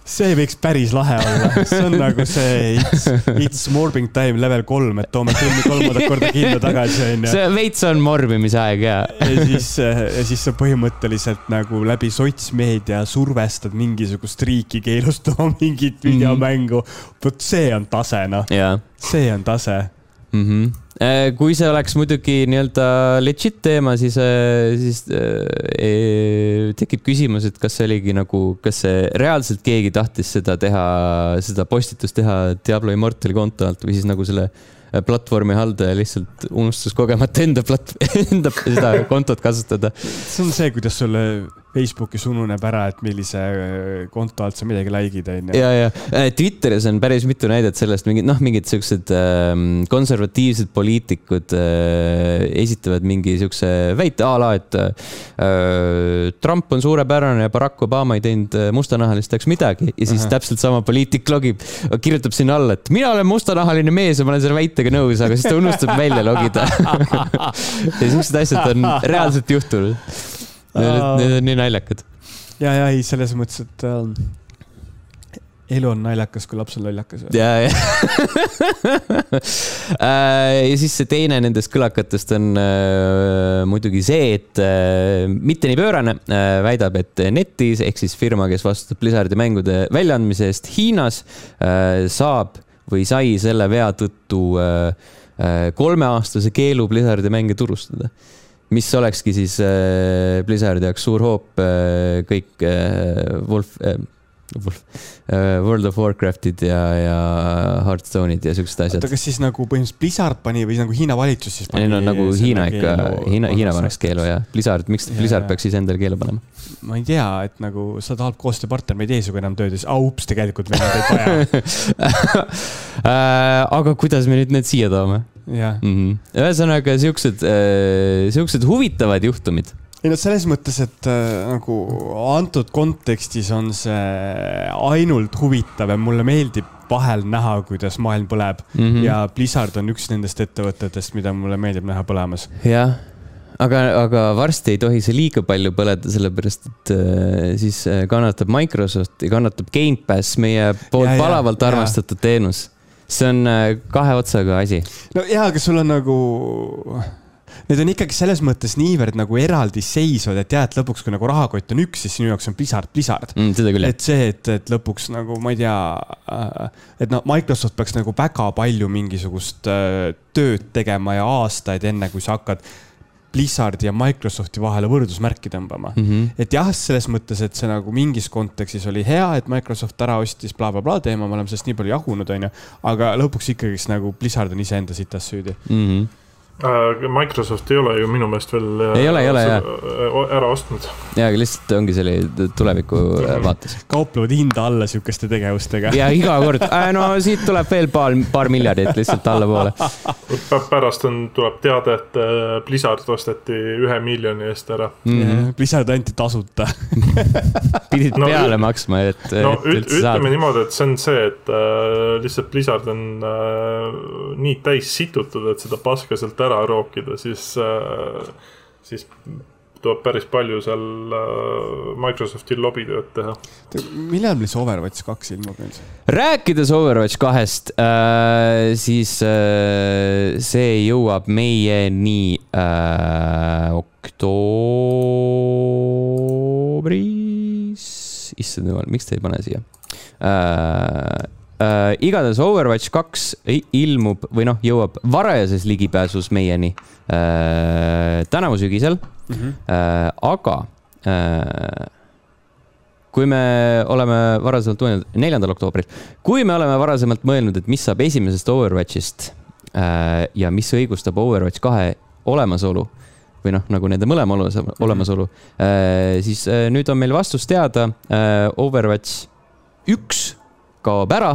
see võiks päris lahe olla, see on nagu see It's, it's morbing time level kolm, et toome filmi kolmandat korda kinno tagasi, onju. see veits on morbimise aeg ja. ja siis, ja siis sa põhimõtteliselt nagu läbi sotsmeedia survestad mingisugust riiki keelustama mingit mhm. videomängu. vot see on tase, noh. see on tase mm. -hmm. Kui see oleks muidugi nii-öelda legit teema, siis, äh, siis äh, tekib küsimus, et kas see oligi nagu, kas see reaalselt keegi tahtis seda teha, seda postitust teha Diablo Immortali konto alt või siis nagu selle platvormi haldaja lihtsalt unustas kogemata enda plat-, enda seda kontot kasutada. see on see, kuidas sulle Facebookis ununeb ära, et millise äh, konto alt sa midagi like'id, onju. ja, ja äh, Twitteris on päris mitu näidet sellest, mingid noh, mingid siuksed äh, konservatiivsed poliitikud äh, esitavad mingi siukse väite a la, et äh, Trump on suurepärane ja Barack Obama ei teinud äh, mustanahalisteks midagi ja siis Aha. täpselt sama poliitik logib, kirjutab sinna alla, et mina olen mustanahaline mees ja ma olen selle väitega nõus, aga siis ta unustab välja logida ja siuksed asjad on reaalselt juhtunud Need on nii naljakad. ja, ja ei, selles mõttes, et äh, elu on naljakas, kui laps on lollakas. ja, ja äh, ja siis see teine nendest kõlakatest on äh, muidugi see, et äh, mitte nii pöörane äh,, väidab, et Netis ehk siis firma, kes vastutab Blizzardi mängude väljaandmise eest Hiinas äh,, saab või sai selle vea tõttu äh, äh, kolmeaastase keelu Blizzardi mänge turustada. Mis olekski siis äh, Blizzardi jaoks suur hoop kõik Wolf World of Warcraftid ja, ja Hearthstone'id ja siuksed asjad. oota, kas siis nagu põhimõtteliselt Blizzard pani või nagu Hiina valitsus siis pani? ei no nagu Hiina ikka, Hiina, Hiina paneks keelu jah. Blizzard, miks ja, Blizzard ja. peaks siis endale keelu panema? ma ei tea, et nagu sa tahad koostööpartner, me ei tee sinuga enam tööd ja siis, aa ups, tegelikult meil on teid vaja äh, aga kuidas me nüüd need siia toome? -hmm. ühesõnaga siuksed äh,, siuksed huvitavad juhtumid. Ei no selles mõttes, et äh, nagu antud kontekstis on see ainult huvitav ja mulle meeldib vahel näha, kuidas maailm põleb mm. -hmm. ja Blizzard on üks nendest ettevõtetest, mida mulle meeldib näha põlemas. jah aga, aga varsti ei tohi see liiga palju põleda, sellepärast et äh, siis äh, kannatab Microsoft ja kannatab Gamepass, meie poolt ja, palavalt ja, armastatud ja. teenus see on äh, kahe otsaga asi. no jaa, aga sul on nagu need on ikkagi selles mõttes niivõrd nagu eraldiseisvad, et jah, et lõpuks, kui nagu rahakott on üks, siis sinu jaoks on Blizzard, Blizzard mm,. seda küll, jah. et see, et, et lõpuks nagu ma ei tea, äh, et noh, Microsoft peaks nagu väga palju mingisugust äh, tööd tegema ja aastaid, enne kui sa hakkad Blizzardi ja Microsofti vahele võrdusmärki tõmbama mm. -hmm. et jah, selles mõttes, et see nagu mingis kontekstis oli hea, et Microsoft ära ostis blablabla bla, bla, teema, me oleme sellest nii palju jagunud, onju. aga lõpuks ikkagist nagu Blizzard on iseenda sitas süüdi mm. -hmm Microsoft ei ole ju minu meelest veel äh, ei ole, ei ole, jah. Äh, ära ostnud. jaa, aga lihtsalt ongi selle tuleviku vaates. kauplevad hinda alla sihukeste tegevustega. ja iga kord, no siit tuleb veel paar, paar miljardit lihtsalt allapoole. pärast on, tuleb teade, et Blizzard osteti ühe miljoni eest ära mm. -hmm. Blizzard anti tasuta pidid no, peale maksma, et. no et üt, ütleme niimoodi, et see on see, et äh, lihtsalt Blizzard on äh, nii täis situtud, et seda paska sealt ära rookida, siis, äh, siis tuleb päris palju seal äh, Microsoftil lobitööd teha. millal meil see Overwatch kaks ilmub nüüd? rääkides Overwatch kahest äh,, siis äh, see jõuab meieni äh, oktoobris. issand jumal, miks te ei pane siia äh,? Äh, igatahes Overwatch kaks ilmub või noh, jõuab varajases ligipääsus meieni äh, tänavu sügisel mm. -hmm. Äh, aga äh, kui me oleme varasemalt mõelnud, neljandal oktoobril, kui me oleme varasemalt mõelnud, et mis saab esimesest Overwatchist äh, ja mis õigustab Overwatch kahe olemasolu või noh, nagu nende mõlema olemasolu mm, -hmm. siis nüüd on meil vastus teada. Overwatch üks kaob ära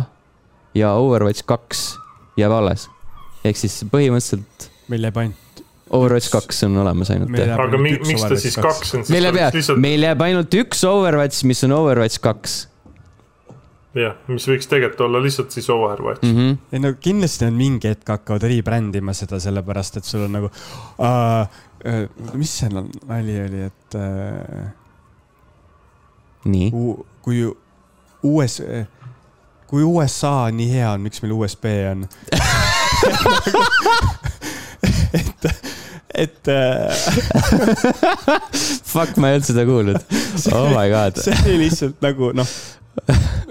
ja Overwatch kaks jääb alles. ehk siis põhimõtteliselt. meil jääb ainult. Overwatch kaks on olemas ainult. aga mi, miks ta siis kaks on? meil jääb jah lihtsalt..., meil jääb ainult üks Overwatch, mis on Overwatch kaks jah, mis võiks tegelikult olla lihtsalt siis Overwatch mm. -hmm. ei no kindlasti nad mingi hetk hakkavad rebrändima seda, sellepärast et sul on nagu uh,, uh, mis seal nali oli, et uh,. nii. kui uues uh,, kui USA nii hea on, miks meil USB on et, et äh, Fuck, ma ei olnud seda kuulnud. Oh my god. see oli lihtsalt nagu noh,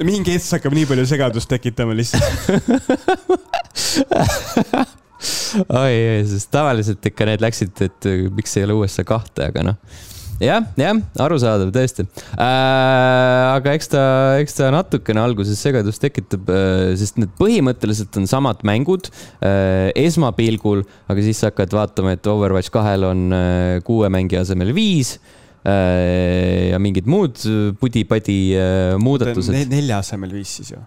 mingi hetk hakkab nii palju segadust tekitama lihtsalt oi, oi, sest tavaliselt ikka need läksid, et miks ei ole USA kahte, aga noh jah, jah, arusaadav tõesti äh,. aga eks ta, eks ta natukene alguses segadust tekitab äh,, sest need põhimõtteliselt on samad mängud äh, esmapilgul, aga siis sa hakkad vaatama, et Overwatch kahel on äh, kuue mängija asemel viis äh, ja mingid muud pudi-padi äh, muudatused ne. nelja asemel viis siis ju?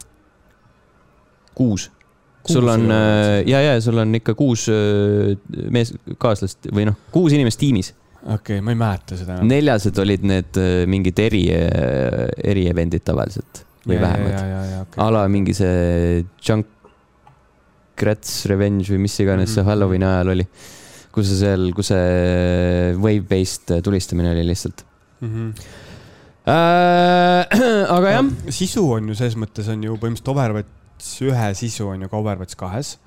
kuus Kuus sul on, äh, ja, ja sul on ikka kuus äh, mees, kaaslast või noh, kuus inimest tiimis okei okay,, ma ei mäleta seda enam. neljased olid need äh, mingid eri, äh, eri-event'id tavaliselt või ja, vähemalt. Okay. a la mingi see Junkrat's Revenge või mis iganes mm -hmm. see Halloweeni ajal oli. kus see seal, kus see wave-based tulistamine oli lihtsalt mm. -hmm. Äh, aga jah no,. sisu on ju selles mõttes on ju põhimõtteliselt Overwatch ühe sisu on ju ka Overwatch kahes.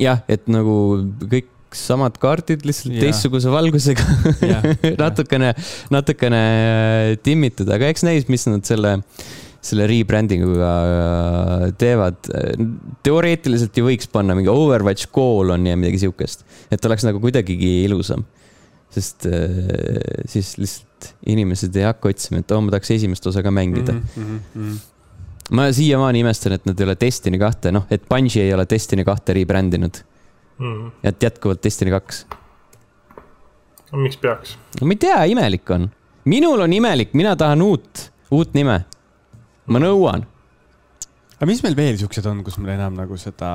jah, et nagu kõik samad kaardid, lihtsalt yeah. teistsuguse valgusega yeah. natukene, natukene äh, timmitud, aga eks näis, mis nad selle, selle rebranding uga äh, teevad. teoreetiliselt ju võiks panna mingi Overwatch koolon ja midagi siukest, et oleks nagu kuidagigi ilusam. sest äh, siis lihtsalt inimesed ei hakka otsima, et oo oh,, ma tahaks esimest osa ka mängida mm. -hmm ma siiamaani imestan, et nad ei ole Destiny kahte, noh, et Bungi ei ole Destiny kahte rebrändinud mm.. et jätkuvalt Destiny kaks. no miks peaks? no ma ei tea, imelik on. minul on imelik, mina tahan uut, uut nime. ma nõuan. aga mis meil veel siuksed on, kus meil enam nagu seda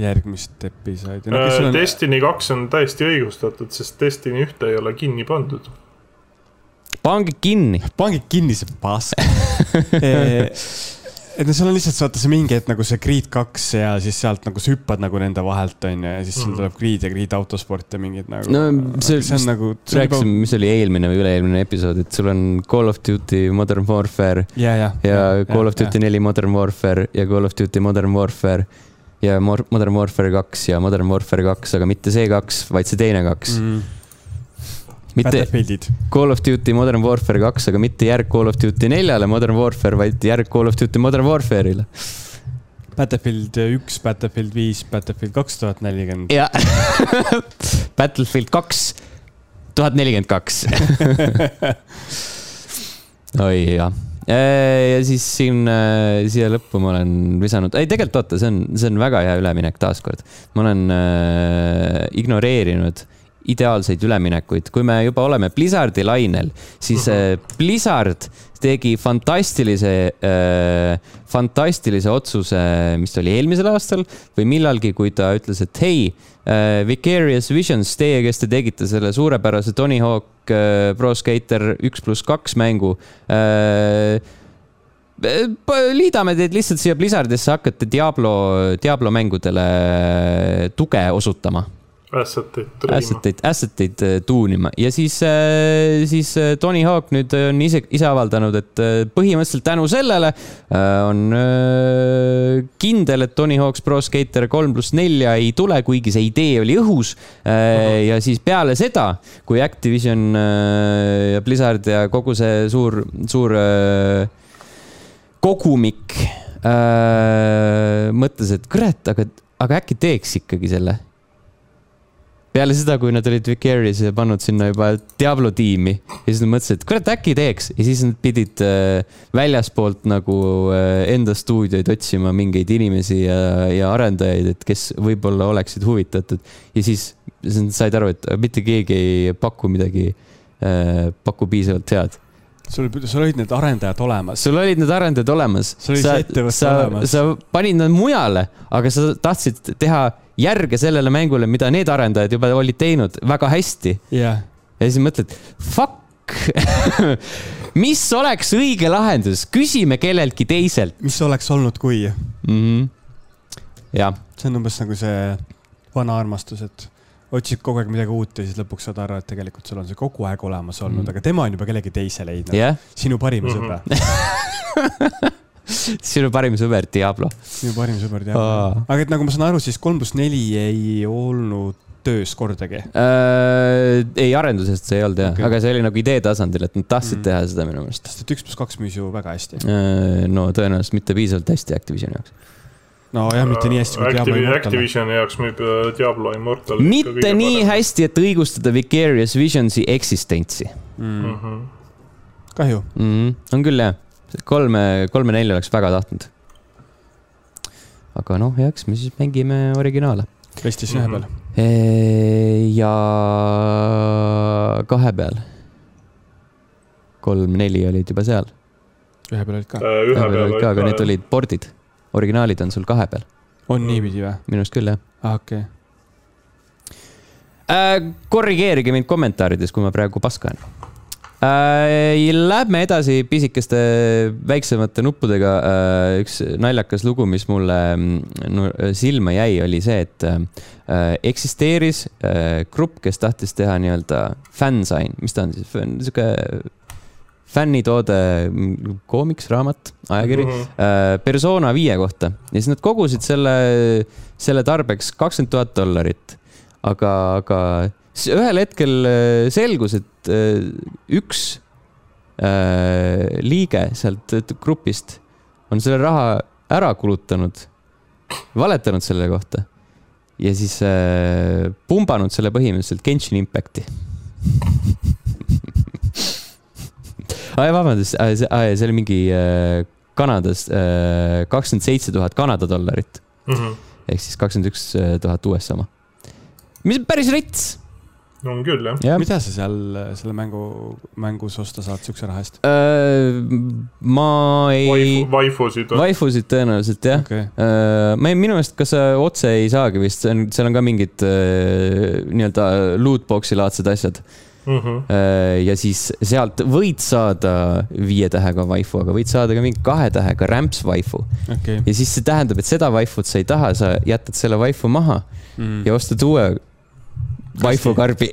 järgmist episoodi no,? Äh, on... Destiny kaks on täiesti õigustatud, sest Destiny ühte ei ole kinni pandud. pange kinni. pange kinni, see pask et no seal on lihtsalt vaata see mingi hetk nagu see Creed kaks ja siis sealt nagu sa hüppad nagu nende vahelt onju ja siis sul Mhm. tuleb Creed ja Creed autosport ja mingid nagu. no see, see on nagu. rääkisime, mis oli eelmine või üle-eelmine episood, et sul on Call of Duty Modern Warfare ja, ja. ja Call of Duty neli Modern Warfare ja Call of Duty Modern Warfare ja Modern Warfare kaks ja Modern Warfare kaks, aga mitte see kaks, vaid see teine kaks. mm.. Mitte. Call of Duty Modern Warfare kaks, aga mitte järg Call of Duty neljale Modern Warfare, vaid järg Call of Duty Modern Warfare'ile. Battlefield üks, Battlefield viis, Battlefield kaks tuhat nelikümmend. ja Battlefield kaks, tuhat nelikümmend kaks. oi jah, ja siis siin äh, siia lõppu ma olen visanud, ei tegelikult oota, see on, see on väga hea üleminek taaskord. ma olen äh, ignoreerinud ideaalseid üleminekuid, kui me juba oleme Blizzardi lainel, siis äh, Blizzard tegi fantastilise äh,, fantastilise otsuse, mis oli eelmisel aastal või millalgi, kui ta ütles, et hei äh,, Vicarious Visions, teie, kes te tegite selle suurepärase Tony Hawk äh, Pro Skater üks pluss kaks mängu äh, p- liidame teid lihtsalt siia Blizzardisse, hakkate Diablo, Diablo mängudele tuge osutama Asset'id triima. asset'id, asset'id äh, tuunima ja siis, siis äh, Tony Hawk nüüd on ise, ise avaldanud, et äh, põhimõtteliselt tänu sellele äh, on äh, kindel, et Tony Hawk's Pro Skater kolm pluss nelja ei tule, kuigi see idee oli õhus. ja siis peale seda, kui Activision äh, ja Blizzard ja kogu see suur, suur äh, kogumik äh, mõtles, et kurat, aga, aga äkki teeks ikkagi selle peale seda, kui nad olid Vicarious'e pannud sinna juba Diablo tiimi ja siis nad mõtlesid, et kurat, äkki teeks ja siis nad pidid äh, väljaspoolt nagu äh, enda stuudioid otsima mingeid inimesi ja, ja arendajaid, et kes võib-olla oleksid huvitatud ja siis siis nad said aru, et mitte keegi ei paku midagi äh,, paku piisavalt head. sul, sul olid need arendajad olemas. sul olid need arendajad olemas. Sul oli see ettevõte sa, olemas. sa panid nad mujale, aga sa tahtsid teha järge sellele mängule, mida need arendajad juba olid teinud väga hästi jah, ja siis mõtled, fuck mis oleks õige lahendus, küsime kelleltki teiselt mis oleks olnud, kui? mm. -hmm. jah, see on umbes nagu see vana armastus, et otsid kogu aeg midagi uut ja siis lõpuks saad aru, et tegelikult sul on see kogu aeg olemas olnud mm., aga tema on juba kellegi teise leidnud. jah, sinu parim Mhm. sõber sinu parim sõber Diablo. sinu parim sõber Aa.. aga et nagu ma saan aru, siis kolm pluss neli ei olnud töös kordagi. Äh, ei, arendusest see ei olnud jah okay., aga see oli nagu idee tasandil, et nad tahtsid Mm. mm. teha seda minu meelest. sest et üks pluss kaks müüs ju väga hästi. no tõenäoliselt mitte piisavalt hästi Activisioni jaoks. nojah, mitte nii hästi kui Diablo Activi-. Immortal. Activisioni jaoks müüb äh, Diablo Immortal. mitte nii. hästi, et õigustada Vicarious Visionsi eksistentsi Mm. -hmm. kahju, mm. -hmm. on küll jah, kolme, kolme-nelja oleks väga tahtnud. aga noh, eks me siis mängime originaale. PlayStation ühe Mhm. peal. ja kahe peal. kolm-neli olid juba seal. ühe peal olid ka. ühe kahe peal olid ka, aga need olid pordid. originaalid on sul kahe peal, on niipidi või? minu arust küll jah aa, okei. äh,. korrigeerige mind kommentaarides, kui ma praegu paska olen äh,. Lähme edasi pisikeste väiksemate nuppudega äh,. üks naljakas lugu, mis mulle mm, no, silma jäi, oli see, et äh, eksisteeris äh, grupp, kes tahtis teha nii-öelda fännsain, mis ta on siis, sihuke fännitoode, koomiks, raamat, ajakiri Mhm. äh, persona viie kohta ja siis nad kogusid selle, selle tarbeks kakskümmend tuhat dollarit. aga, aga s- ühel hetkel äh, selgus, et äh, üks äh, liige sealt grupist on selle raha ära kulutanud, valetanud selle kohta ja siis pumbanud selle põhimõtteliselt Genshin Impacti ai, vabandust, see oli mingi Kanadas kakskümmend seitse tuhat Kanada dollarit Mhm. ehk siis kakskümmend üks tuhat USA oma. mis päris rits. On küll jah. mida sa seal selle mängu, mängus osta saad siukse raha eest? Äh, ma ei Waifu, waifusid. vaifusid tõenäoliselt jah. okei, ma ei, minu meelest, kas sa otse ei saagi vist, see on, seal on ka mingid äh, nii-öelda lootbox'i laadsed asjad. mm. -hmm. ja siis sealt võid saada viie tähega waifu, aga võid saada ka mingi kahe tähega rämps waifu okay.. ja siis see tähendab, et seda waifut sa ei taha, sa jätad selle waifu maha mm. ja ostad uue waifu karbi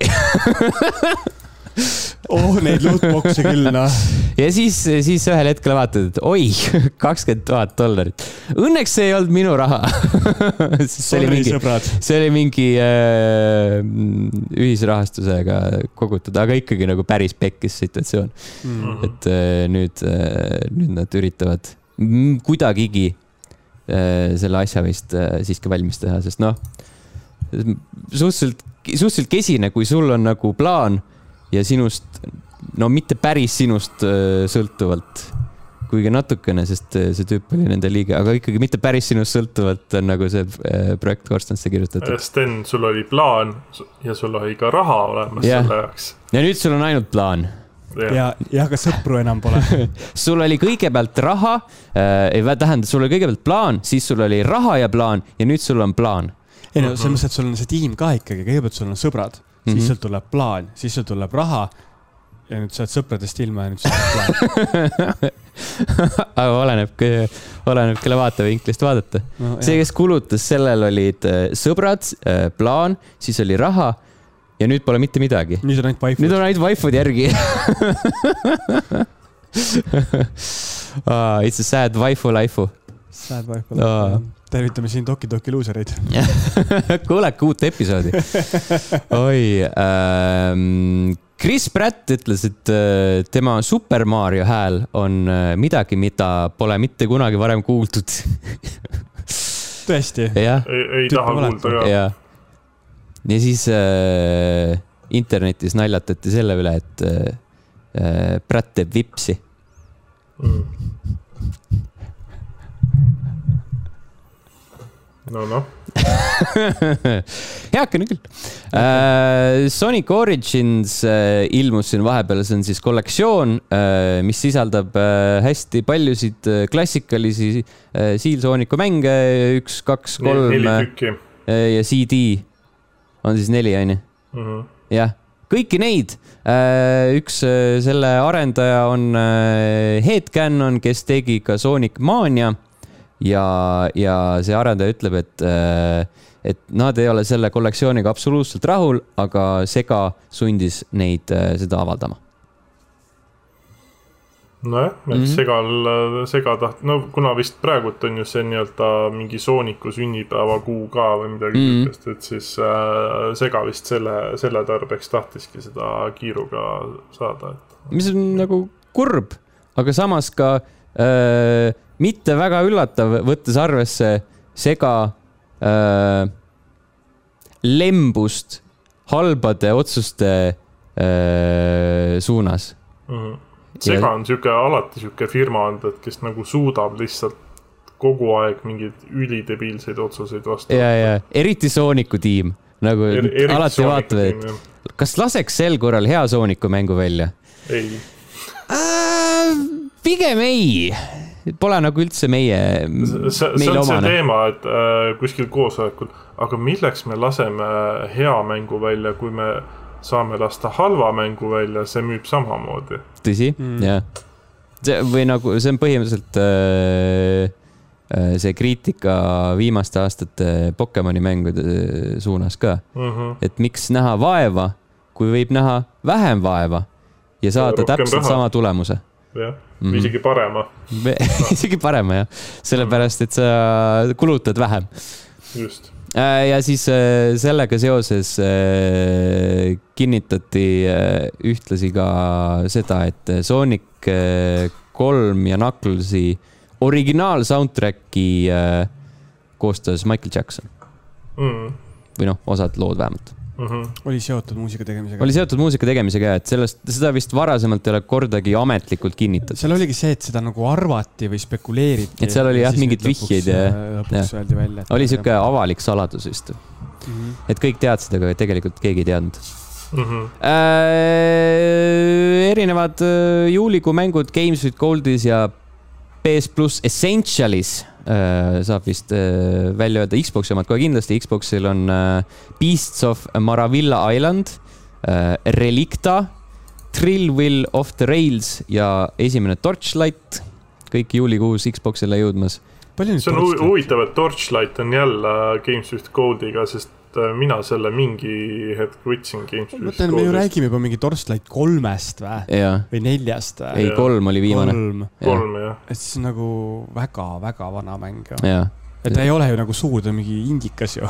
oh, neid lootbox'e küll, noh. ja siis, siis ühel hetkel vaatad, et oi, kakskümmend tuhat dollarit. Õnneks see ei olnud minu raha see oli mingi, see oli mingi äh, ühisrahastusega kogutud, aga ikkagi nagu päris pekkis situatsioon mm. -hmm. et äh, nüüd äh,, nüüd nad üritavad kuidagigi äh, selle asja vist äh, siiski valmis teha, sest noh, suhteliselt, suhteliselt kesine, kui sul on nagu plaan ja sinust, no mitte päris sinust äh, sõltuvalt, kuigi natukene, sest äh, see tüüp oli nende liige, aga ikkagi mitte päris sinust sõltuvalt on nagu see äh, projekt Korstnasse kirjutatud. Sten, sul oli plaan ja sul oli ka raha olemas ja. selle jaoks. ja nüüd sul on ainult plaan ja, ja, ja ka sõpru enam pole sul oli kõigepealt raha äh,, tähendab, sul oli kõigepealt plaan, siis sul oli raha ja plaan ja nüüd sul on plaan. Ei no selles mõttes, et sul on see tiim ka ikkagi, kõigepealt sul on sõbrad mm, -hmm. siis sul tuleb plaan, siis sul tuleb raha. ja nüüd sa oled sõpradest ilma ja nüüd sul tuleb plaan aga oleneb, oleneb, kelle vaatevinklist vaadata no,. see, kes kulutas, sellel olid äh, sõbrad, äh, plaan, siis oli raha ja nüüd pole mitte midagi. nüüd on ainult waifud. nüüd on ainult waifud järgi ah, It's a sad waifu life'u. Sad waifu life'u tervitame siin Doki Doki luusereid. Kuulake uut episoodi. Oi ähm,, Chris Pratt ütles, et äh, tema Super Mario hääl on äh, midagi, mida pole mitte kunagi varem kuuldud. Tõesti? ei, ei taha kuulda ka. ja, ja siis äh, internetis naljatati selle üle, et äh, Pratt teeb vipsi mm no noh heakene küll uh,. Sonic Origins uh, ilmus siin vahepeal, see on siis kollektsioon uh,, mis sisaldab uh, hästi paljusid uh, klassikalisi uh, Seal-Sooniku mänge, üks, kaks, kolm. neli tükki uh,. ja CD on siis neli, onju. Mhm. jah, kõiki neid uh,. üks uh, selle arendaja on uh, Headcanon, kes tegi ka Sonic Mania ja, ja see arendaja ütleb, et, äh, et nad ei ole selle kollektsiooniga absoluutselt rahul, aga Sega sundis neid äh, seda avaldama nojah, et mm -hmm. segal, sega taht-, no kuna vist praegult on ju see nii-öelda mingi Sooniku sünnipäevakuu ka või midagi mm -hmm. sihukest, et siis äh, sega vist selle, selle tarbeks tahtiski seda kiiruga saada, et. mis on nagu kurb, aga samas ka äh, mitte väga üllatav, võttes arvesse sega äh, lembust halbade otsuste äh, suunas mm. -hmm. sega on sihuke, alati sihuke firma olnud, et kes nagu suudab lihtsalt kogu aeg mingeid ülidebiilseid otsuseid vastu võtta. ja, ja eriti Sooniku tiim nagu er, alati vaatavad, et kas laseks sel korral hea Sooniku mängu välja? ei äh,. pigem ei pole nagu üldse meie, meile see on omane. see teema, et äh, kuskil koosolekul, aga milleks me laseme hea mängu välja, kui me saame lasta halva mängu välja, see müüb samamoodi. tõsi mm., jah. see või nagu, see on põhimõtteliselt äh, äh, see kriitika viimaste aastate Pokemoni mängude suunas ka mm. -hmm. et miks näha vaeva, kui võib näha vähem vaeva ja saada ja täpselt raha. sama tulemuse jah mm, -hmm. isegi parema. Isegi parema jah, sellepärast et sa kulutad vähem. just. Äh, ja siis äh, sellega seoses äh, kinnitati ühtlasi ka seda, et Sonic kolm ja Knucklesi originaal soundtrack'i koostas Michael Jackson. Mm.. või noh, osad lood vähemalt mm. -hmm. oli seotud muusika tegemisega? oli seotud muusika tegemisega ja et sellest, seda vist varasemalt ei ole kordagi ametlikult kinnitatud. seal oligi see, et seda nagu arvati või spekuleeriti. et seal oli jah, mingeid vihjeid ja. lõpuks öeldi välja. oli sihuke avalik saladus vist mm. -hmm. et kõik teadsid, aga tegelikult keegi ei teadnud mm. -hmm. Äh, erinevad äh, juulikuu mängud Games with Goldis ja PS pluss Essentialis Äh, saab vist äh, välja öelda Xbox'i omad kohe kindlasti, Xbox'il on äh, Beasts of Maravilla Island, Relicta, Trill Will of the Rails ja esimene Torchlight. kõik juulikuus Xbox'ile jõudmas. see on huvitav, et Torchlight on jälle Games with Code'iga, sest äh, mina selle mingi hetk võtsin Games with Code'ist. me ju räägime juba mingi Torchlight kolmest või? või neljast või? ei, kolm oli viimane. kolm, kolm, jah. et see on nagu väga-väga vana mäng ju. et ta ei ole ju nagu suur, ta on mingi indikas ju.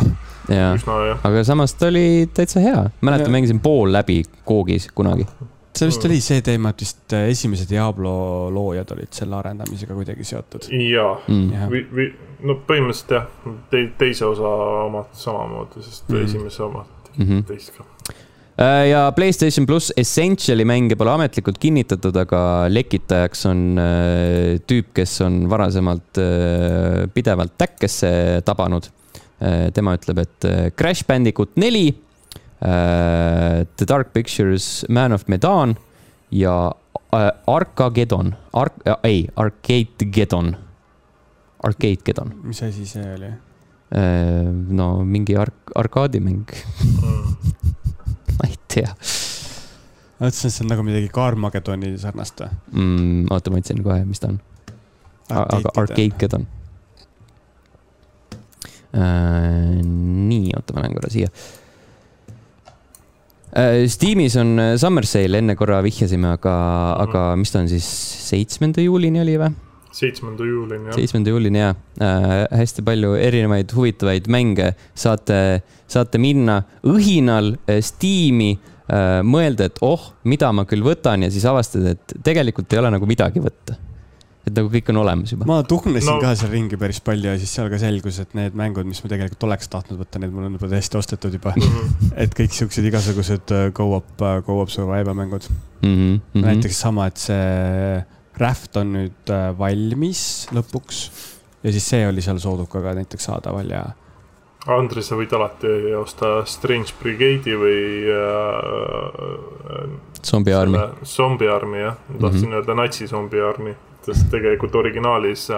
jaa, aga samas ta oli täitsa hea. mäletan, mängisin pool läbi Koogis kunagi see vist oli see teema, et vist äh, esimese Diablo loojad olid selle arendamisega kuidagi seotud. jaa mm., või, või no põhimõtteliselt jah te,, teise osa omad samamoodi, sest mm. esimese omad tegid mm -hmm. teist ka äh, ja Playstation pluss Essentiali mänge pole ametlikult kinnitatud, aga lekitajaks on äh, tüüp, kes on varasemalt pidevalt täkkesse tabanud tema ütleb, et Crash Bandicoot neli The Dark Pictures, Man of Medan ja uh, Arcagedon, Ark- äh,, ei, Arcadegeddon, Arcadegeddon. mis asi see oli no mingi ark-, arkaadimäng ma ei tea. ma mõtlesin, et see on nagu midagi Carmagedoni sarnast või mm,? oota, ma ütlesin kohe, mis ta on. aga Arcadegeddon uh,. nii, oota, ma lähen korra siia Äh, Steamis on äh, Summer Sale, enne korra vihjasime, aga mm., aga mis ta on siis, seitsmenda juulini oli või? seitsmenda juulini, jah. seitsmenda juulini, jah äh,. hästi palju erinevaid huvitavaid mänge saate, saate minna õhinal äh, Steam'i äh,, mõelda, et oh, mida ma küll võtan ja siis avastada, et tegelikult ei ole nagu midagi võtta et nagu kõik on olemas juba. ma tuhnesin no. ka seal ringi päris palju ja siis seal ka selgus, et need mängud, mis ma tegelikult oleks tahtnud võtta, need mul on juba täiesti ostetud juba mm. -hmm. et kõik siuksed igasugused äh, go-up, äh, go-up survival mängud mm. -hmm. näiteks sama, et see Raft on nüüd äh, valmis lõpuks ja siis see oli seal soodukaga näiteks saadaval ja. Andres, sa võid alati osta Strange Brigade'i või äh,. Zombie Army. Zombie Army jah, ma tahtsin mm -hmm. öelda natsi Zombie Army sest tegelikult originaalis äh,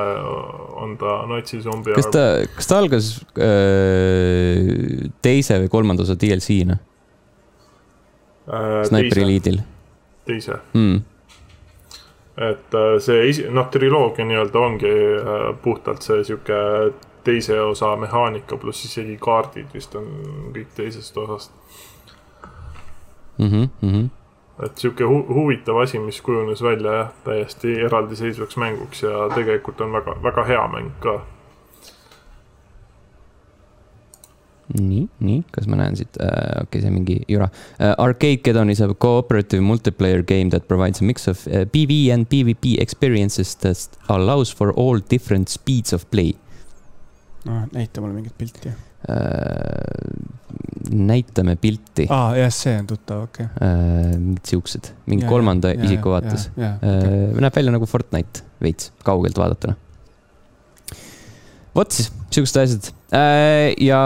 on ta natsisombi. kas ta, kas ta algas öö, äh, teise või kolmanda osa DLC-na äh,? Sniper Elite'il. teise mm.. et äh, see noh, triloogia nii-öelda ongi puhtalt see sihuke teise osa mehaanika pluss isegi kaardid vist on kõik teisest osast mm. -hmm, mm -hmm et sihuke hu huvitav asi, mis kujunes välja jah, täiesti eraldiseisvaks mänguks ja tegelikult on väga, väga hea mäng ka. nii, nii, kas ma näen siit äh,, okei okay,, see on mingi jura uh,. Arcade Gedon is a cooperative multiplayer game that provides a mix of uh, PV and PvP experiences that allows for all different speeds of play. noh, näita mulle mingit pilti Äh, näitame pilti. aa, jah, see on tuttav, okei okay.. Äh, mingid siuksed, mingi ja, kolmanda ja, isiku vaates. Okay. näeb välja nagu Fortnite veits, kaugelt vaadatuna. vot siis, siuksed asjad. Äh, ja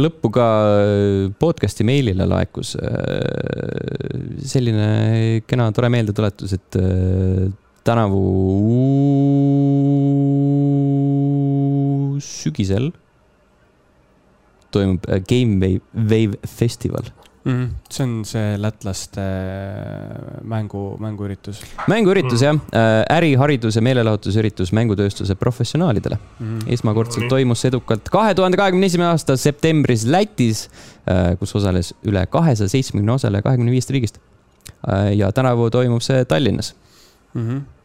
lõppu ka podcast'i meilile laekus selline kena tore meeldetuletus, et tänavu sügisel toimub äh, Game Wave, Wave Festival mm. -hmm. see on see lätlaste äh, mängu, mänguüritus. mänguüritus mm -hmm. jah, äh, äri, haridus ja meelelahutusüritus mängutööstuse professionaalidele mm. -hmm. esmakordselt mm -hmm. toimus edukalt kahe tuhande kahekümne esimene aasta septembris Lätis, kus osales üle kahesaja seitsmekümne osaleja kahekümne viiest riigist. ja tänavu toimub see Tallinnas mm. -hmm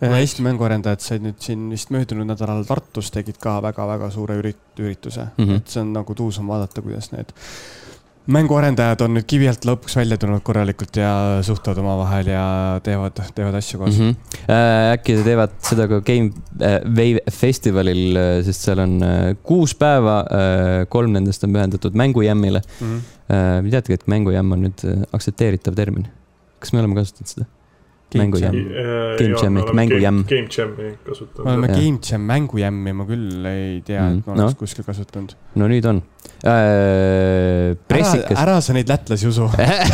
Eesti mänguarendajad said nüüd siin vist möödunud nädalal Tartus tegid ka väga-väga suure ürit-, ürituse mm, -hmm. et see on nagu tuusam vaadata, kuidas need mänguarendajad on nüüd kivi alt lõpuks välja tulnud korralikult ja suhtlevad omavahel ja teevad, teevad asju koos mm. -hmm. Äh, äkki teevad seda ka Game äh, Wave festivalil, äh, sest seal on äh, kuus päeva äh,, kolm nendest on pühendatud mängujämmile mm. -hmm. Äh, teadagi, et mängujämm on nüüd äh, aktsepteeritav termin. kas me oleme kasutanud seda? Mängu jam. Game Jam'i, mängu jam. Game Jam'i kasutanud. me oleme Jah. Game Jam mängu jämmi, ma küll ei tea, et ma Mm, oleks noh. kuskil kasutanud. no nüüd on äh,. pressikas, ära sa neid lätlasi usu.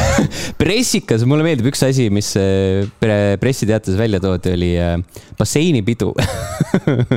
pressikas, mulle meeldib üks asi, mis äh, pre- pressiteates välja toodi, oli äh, basseinipidu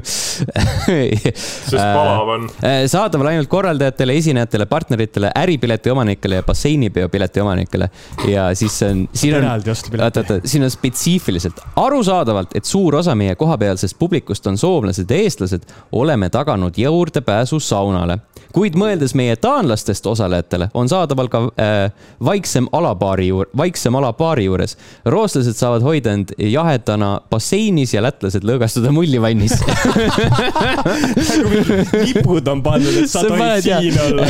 sest palav on. Äh, saadaval ainult korraldajatele, esinejatele, partneritele, äripileti omanikele ja basseinipeo pileti omanikele. ja siis on, siin on, oota, oota, siin on spetsiifiliselt arusaadavalt, et suur osa meie kohapealsest publikust on soomlased ja eestlased, oleme taganud juurdepääsu saunale. Kuid mõeldes meie taanlastest osalejatele, on saadaval ka äh, vaiksem alabaari juur-, vaiksem alabaari juures. rootslased saavad hoida end jahedana basseinis ja lätlased lõõgastuda mullivannis. lipud on pandud, et sa tohid siin olla.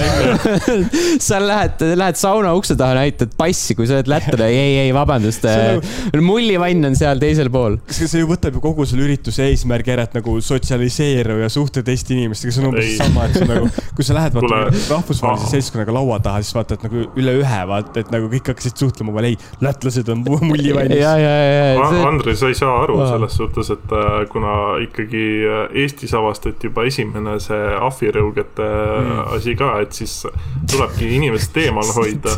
sa lähed, lähed sauna ukse taha, näitad passi, kui sa oled lätlane, ei, ei, vabandust See, mullivann on seal teisel pool. kas see ju võtab ju kogu selle ürituse eesmärgi ära, et nagu sotsialiseeru ja suhted teiste inimestega, see on umbes Ei. sama, et see on nagu, kui sa lähed vaata Kuule, rahvusvahelise ah. seltskonnaga laua taha, siis vaata, et nagu üle ühe vaata, et nagu kõik hakkasid suhtlema, aga ei, lätlased on mullivannis. ja, ja, ja, An- ja. Andres, sa ei saa aru Aa. selles suhtes, et äh, kuna ikkagi äh, Eestis avastati juba esimene see ahvirõugete mm. asi ka, et siis tulebki inimest eemal hoida.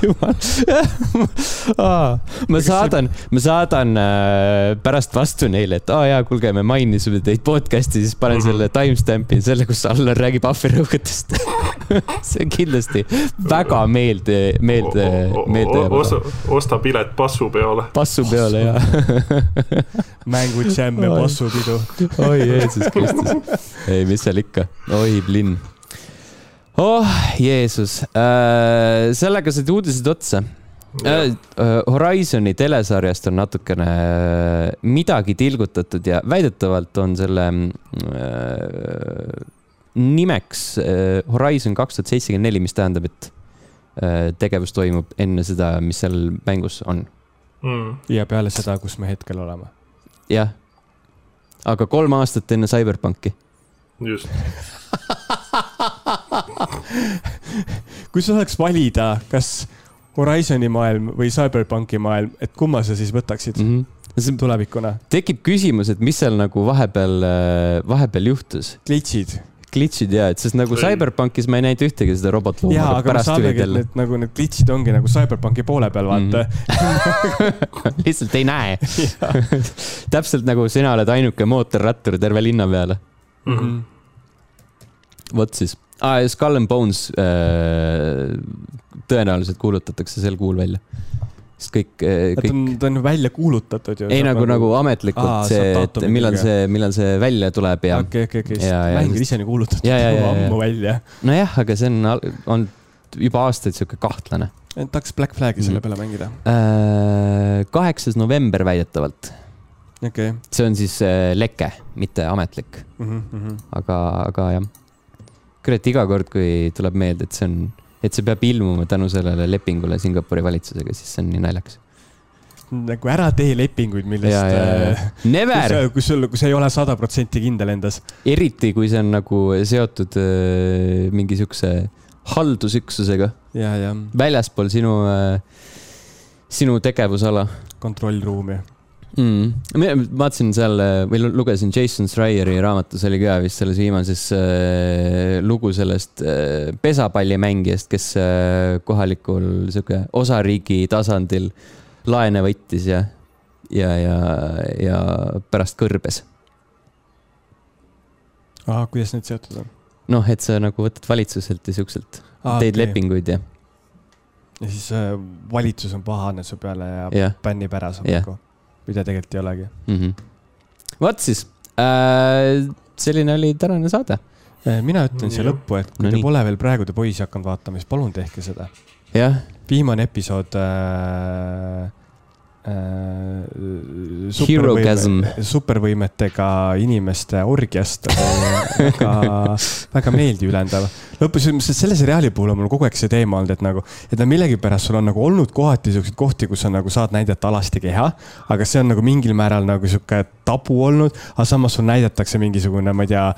ma saadan, ma saadan äh, pärast vastu neile, et aa oh, jaa, kuulge, me mainisime teid podcast'i, siis panen Mhm. selle timestamp'i selle, kus Allar räägib ahvirõugetest see on kindlasti väga meelde, meelde, meelde osta, osta pilet passu peale ja mängud, džämm ja Oi. passupidu. oi Jeesus Kristus. ei, mis seal ikka, oi plinn. oh Jeesus äh,, sellega said uudised otsa äh,. Horizoni telesarjast on natukene äh, midagi tilgutatud ja väidetavalt on selle äh, nimeks äh, Horizon kaks tuhat seitsekümmend neli, mis tähendab, et äh, tegevus toimub enne seda, mis seal mängus on. Mm. ja peale seda, kus me hetkel oleme. jah, aga kolm aastat enne CyberPunki just, kui sul oleks valida, kas Horizoni maailm või Cyberpunki maailm, et kumma sa siis võtaksid mm. mm -hmm. see tulevikuna? tekib küsimus, et mis seal nagu vahepeal, vahepeal juhtus. glitch'id. Glitch'id ja, et sest nagu. Cyberpunkis ma ei näinud ühtegi seda robotlooma, jaa, aga aga ma pärast saangi, tulid et need nagu need glitch'id ongi nagu Cyberpunki poole peal, vaata Mhm. lihtsalt ei näe. täpselt nagu sina oled ainuke mootorrattur terve linna peale. Mhm. mm. -hmm. vot siis ah,. Skull and Bones äh, tõenäoliselt kuulutatakse sel kuul välja. Sest kõik äh,, ta kõik on, ta on ju välja kuulutatud ju. ei nagu, nagu ametlikult Aa, see, et millal see, millal see välja tuleb ja okei, okei, okei, Ja, ja, mäng on sest- ise nii kuulutatud juba ammu välja. nojah, aga see on olnud juba aastaid sihuke kahtlane. tahaks Black Flag'i selle Mhm. peale mängida. kaheksas november väidetavalt, okei. see on siis äh, leke, mitte ametlik, Mhm, aga, aga jah. kurat, iga kord, kui tuleb meelde, et see on, et see peab ilmuma tänu sellele lepingule Singapuri valitsusega, siis see on nii naljakas. nagu ära tee lepinguid, millest äh, never, kus, sul, kui sa ei ole sada protsenti kindel endas. eriti kui see on nagu seotud äh, mingi siukse haldusüksusega ja, ja väljaspool sinu äh,, sinu tegevusala kontrollruumi. mm.. ma vaatasin seal äh, või lu- lugesin Jason Schreieri raamatus oli ka vist selles viimases äh, lugu sellest äh, pesapallimängijast, kes äh, kohalikul sihuke osariigi tasandil laene võttis ja, ja, ja, ja pärast kõrbes. kuidas need seotud on? noh, et sa nagu võtad valitsuselt ja siukselt Aa, teed okei. lepinguid ja, ja siis äh, valitsus on pahane su peale ja jah bännib ära su nagu, mida tegelikult ei olegi. mm -hmm. vot siis äh,, selline oli tänane saade. Äh, mina ütlen siia lõppu, et kui No te nii. pole veel praegu The Boys'i hakanud vaatama, siis palun tehke seda. jah, viimane episood äh,. Äh, Herogasm. supervõimetega inimeste orgiast, väga, väga meeldiülendav. lõpus, selle seriaali puhul on mul kogu aeg see teema olnud, et nagu, et no millegipärast sul on nagu olnud kohati siukseid kohti, kus sa nagu saad näidata alasti keha, aga see on nagu mingil määral nagu sihuke tabu olnud, aga samas sul näidatakse mingisugune, ma ei tea,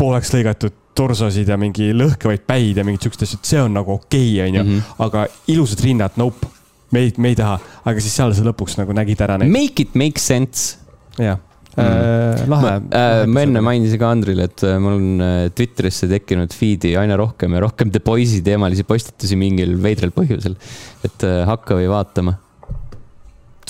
pooleks lõigatud torsosid ja mingi lõhkevaid päid ja mingid siuksed asjad, see on nagu okei okay,, onju. Mhm. aga ilusad rinnad, nope. Me ei, me ei taha, aga siis seal sa lõpuks nagu nägid ära neid. Make it make sense. jah mm.. lahe. Äh, ma enne mainisin ka Andrile, et äh, mul on äh, Twitterisse tekkinud feed'i aina rohkem ja rohkem The Boys'i teemalisi postitusi mingil veidral põhjusel. et hakka või vaatama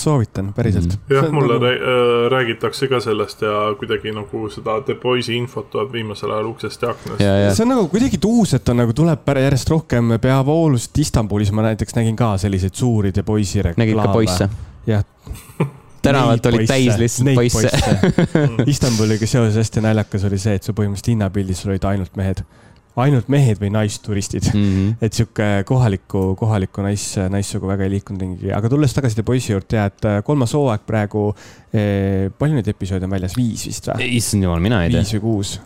soovitan, päriselt mm. jah, mulle nagu... räägitakse ka sellest ja kuidagi nagu seda The Boys'i infot tuleb viimasel ajal uksest ja aknast. see on nagu kuidagi uus, et on nagu tuleb järjest rohkem peavoolust. Istanbulis ma näiteks nägin ka selliseid suuri The Boys'i reklaame. nägid ka poisse? jah tänavad olid täis lihtsalt poisse. Istanbuliga seoses hästi naljakas oli see, et su põhimõtteliselt hinnapildis olid ainult mehed ainult mehed või naisturistid mm. -hmm. et sihuke kohaliku, kohaliku nais, naissugu väga ei liikunud ringi, aga tulles tagasi teie poisi juurde et äh, kolmas hooaeg praegu eh,, palju neid episoode on väljas, viis vist või? issand jumal, mina ei tea. viis või kuus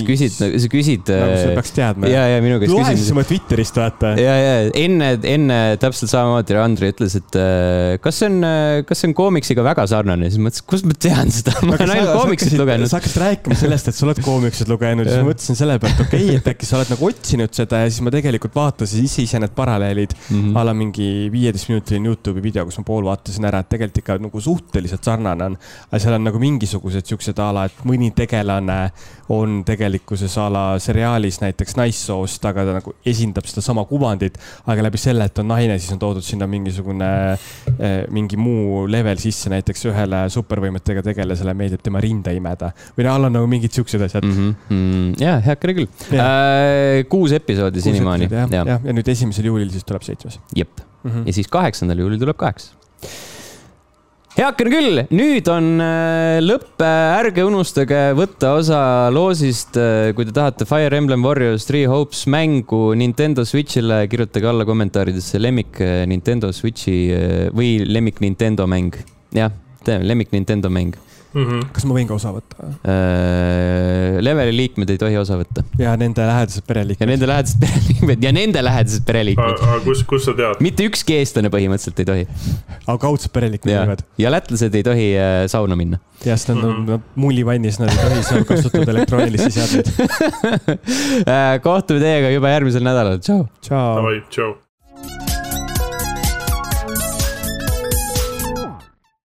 sa küsid, sa küsid. nagu sa äh, peaks teadma. ja, ja minu käest küsisid. loe siis oma Twitterist, vaata. ja, ja enne, enne täpselt samamoodi Andri ütles, et äh, kas see on, äh, kas see on koomiksiga väga sarnane, siis mõtlesin, kust ma tean seda, ma olen ainult koomiksit lugenud. sa hakkasid rääkima sellest, et sa oled koomiksit lugenud, siis ma mõtlesin selle pealt, okei okay,, et äkki sa oled nagu otsinud seda ja siis ma tegelikult vaatasin ise ise need paralleelid mm -hmm. a la mingi viieteistminutiline Youtube'i video, kus ma pool vaatasin ära, et tegelikult ikka nagu suhteliselt sarnane on. aga seal on nagu mingisugused siuksed a la, et mõni tegelane on tegelikkuses a la seriaalis näiteks naissoost, aga ta nagu esindab sedasama kuvandit. aga läbi selle, et on naine, siis on toodud sinna mingisugune, eh, mingi muu level sisse, näiteks ühele supervõimetega tegelasele meeldib tema rinde imeda. või no all on nagu mingid siuksed asjad mm. -hmm. ja, heakene küll. Äh, kuus episoodi senimaani. jah, ja. ja., ja nüüd esimesel juulil siis tuleb seitsmes. jep mm, -hmm. ja siis kaheksandal juulil tuleb kaheksa heakene küll, nüüd on äh, lõpp, ärge unustage võtta osa loosist, äh, kui te tahate Fire Emblem Warriors Three Hopes mängu Nintendo Switch'ile, kirjutage alla kommentaaridesse lemmik äh, Nintendo Switch'i või lemmik Nintendo mäng. jah, lemmik Nintendo mäng mm. -hmm. kas ma võin ka osa võtta äh,? Leveli liikmed ei tohi osa võtta. ja nende lähedased pereliikmed. ja nende lähedased pereliikmed ja nende lähedased pereliikmed. aga kus, kus sa tead? mitte ükski eestlane põhimõtteliselt ei tohi. aga kaudsed pereliikmed võivad. ja lätlased ei tohi äh, sauna minna. jah, sest nad on mm -hmm. mullivannis, nad ei tohi seal kasutada elektroonilisi seadmeid äh, kohtume teiega juba järgmisel nädalal, tšau. tšau. tšau.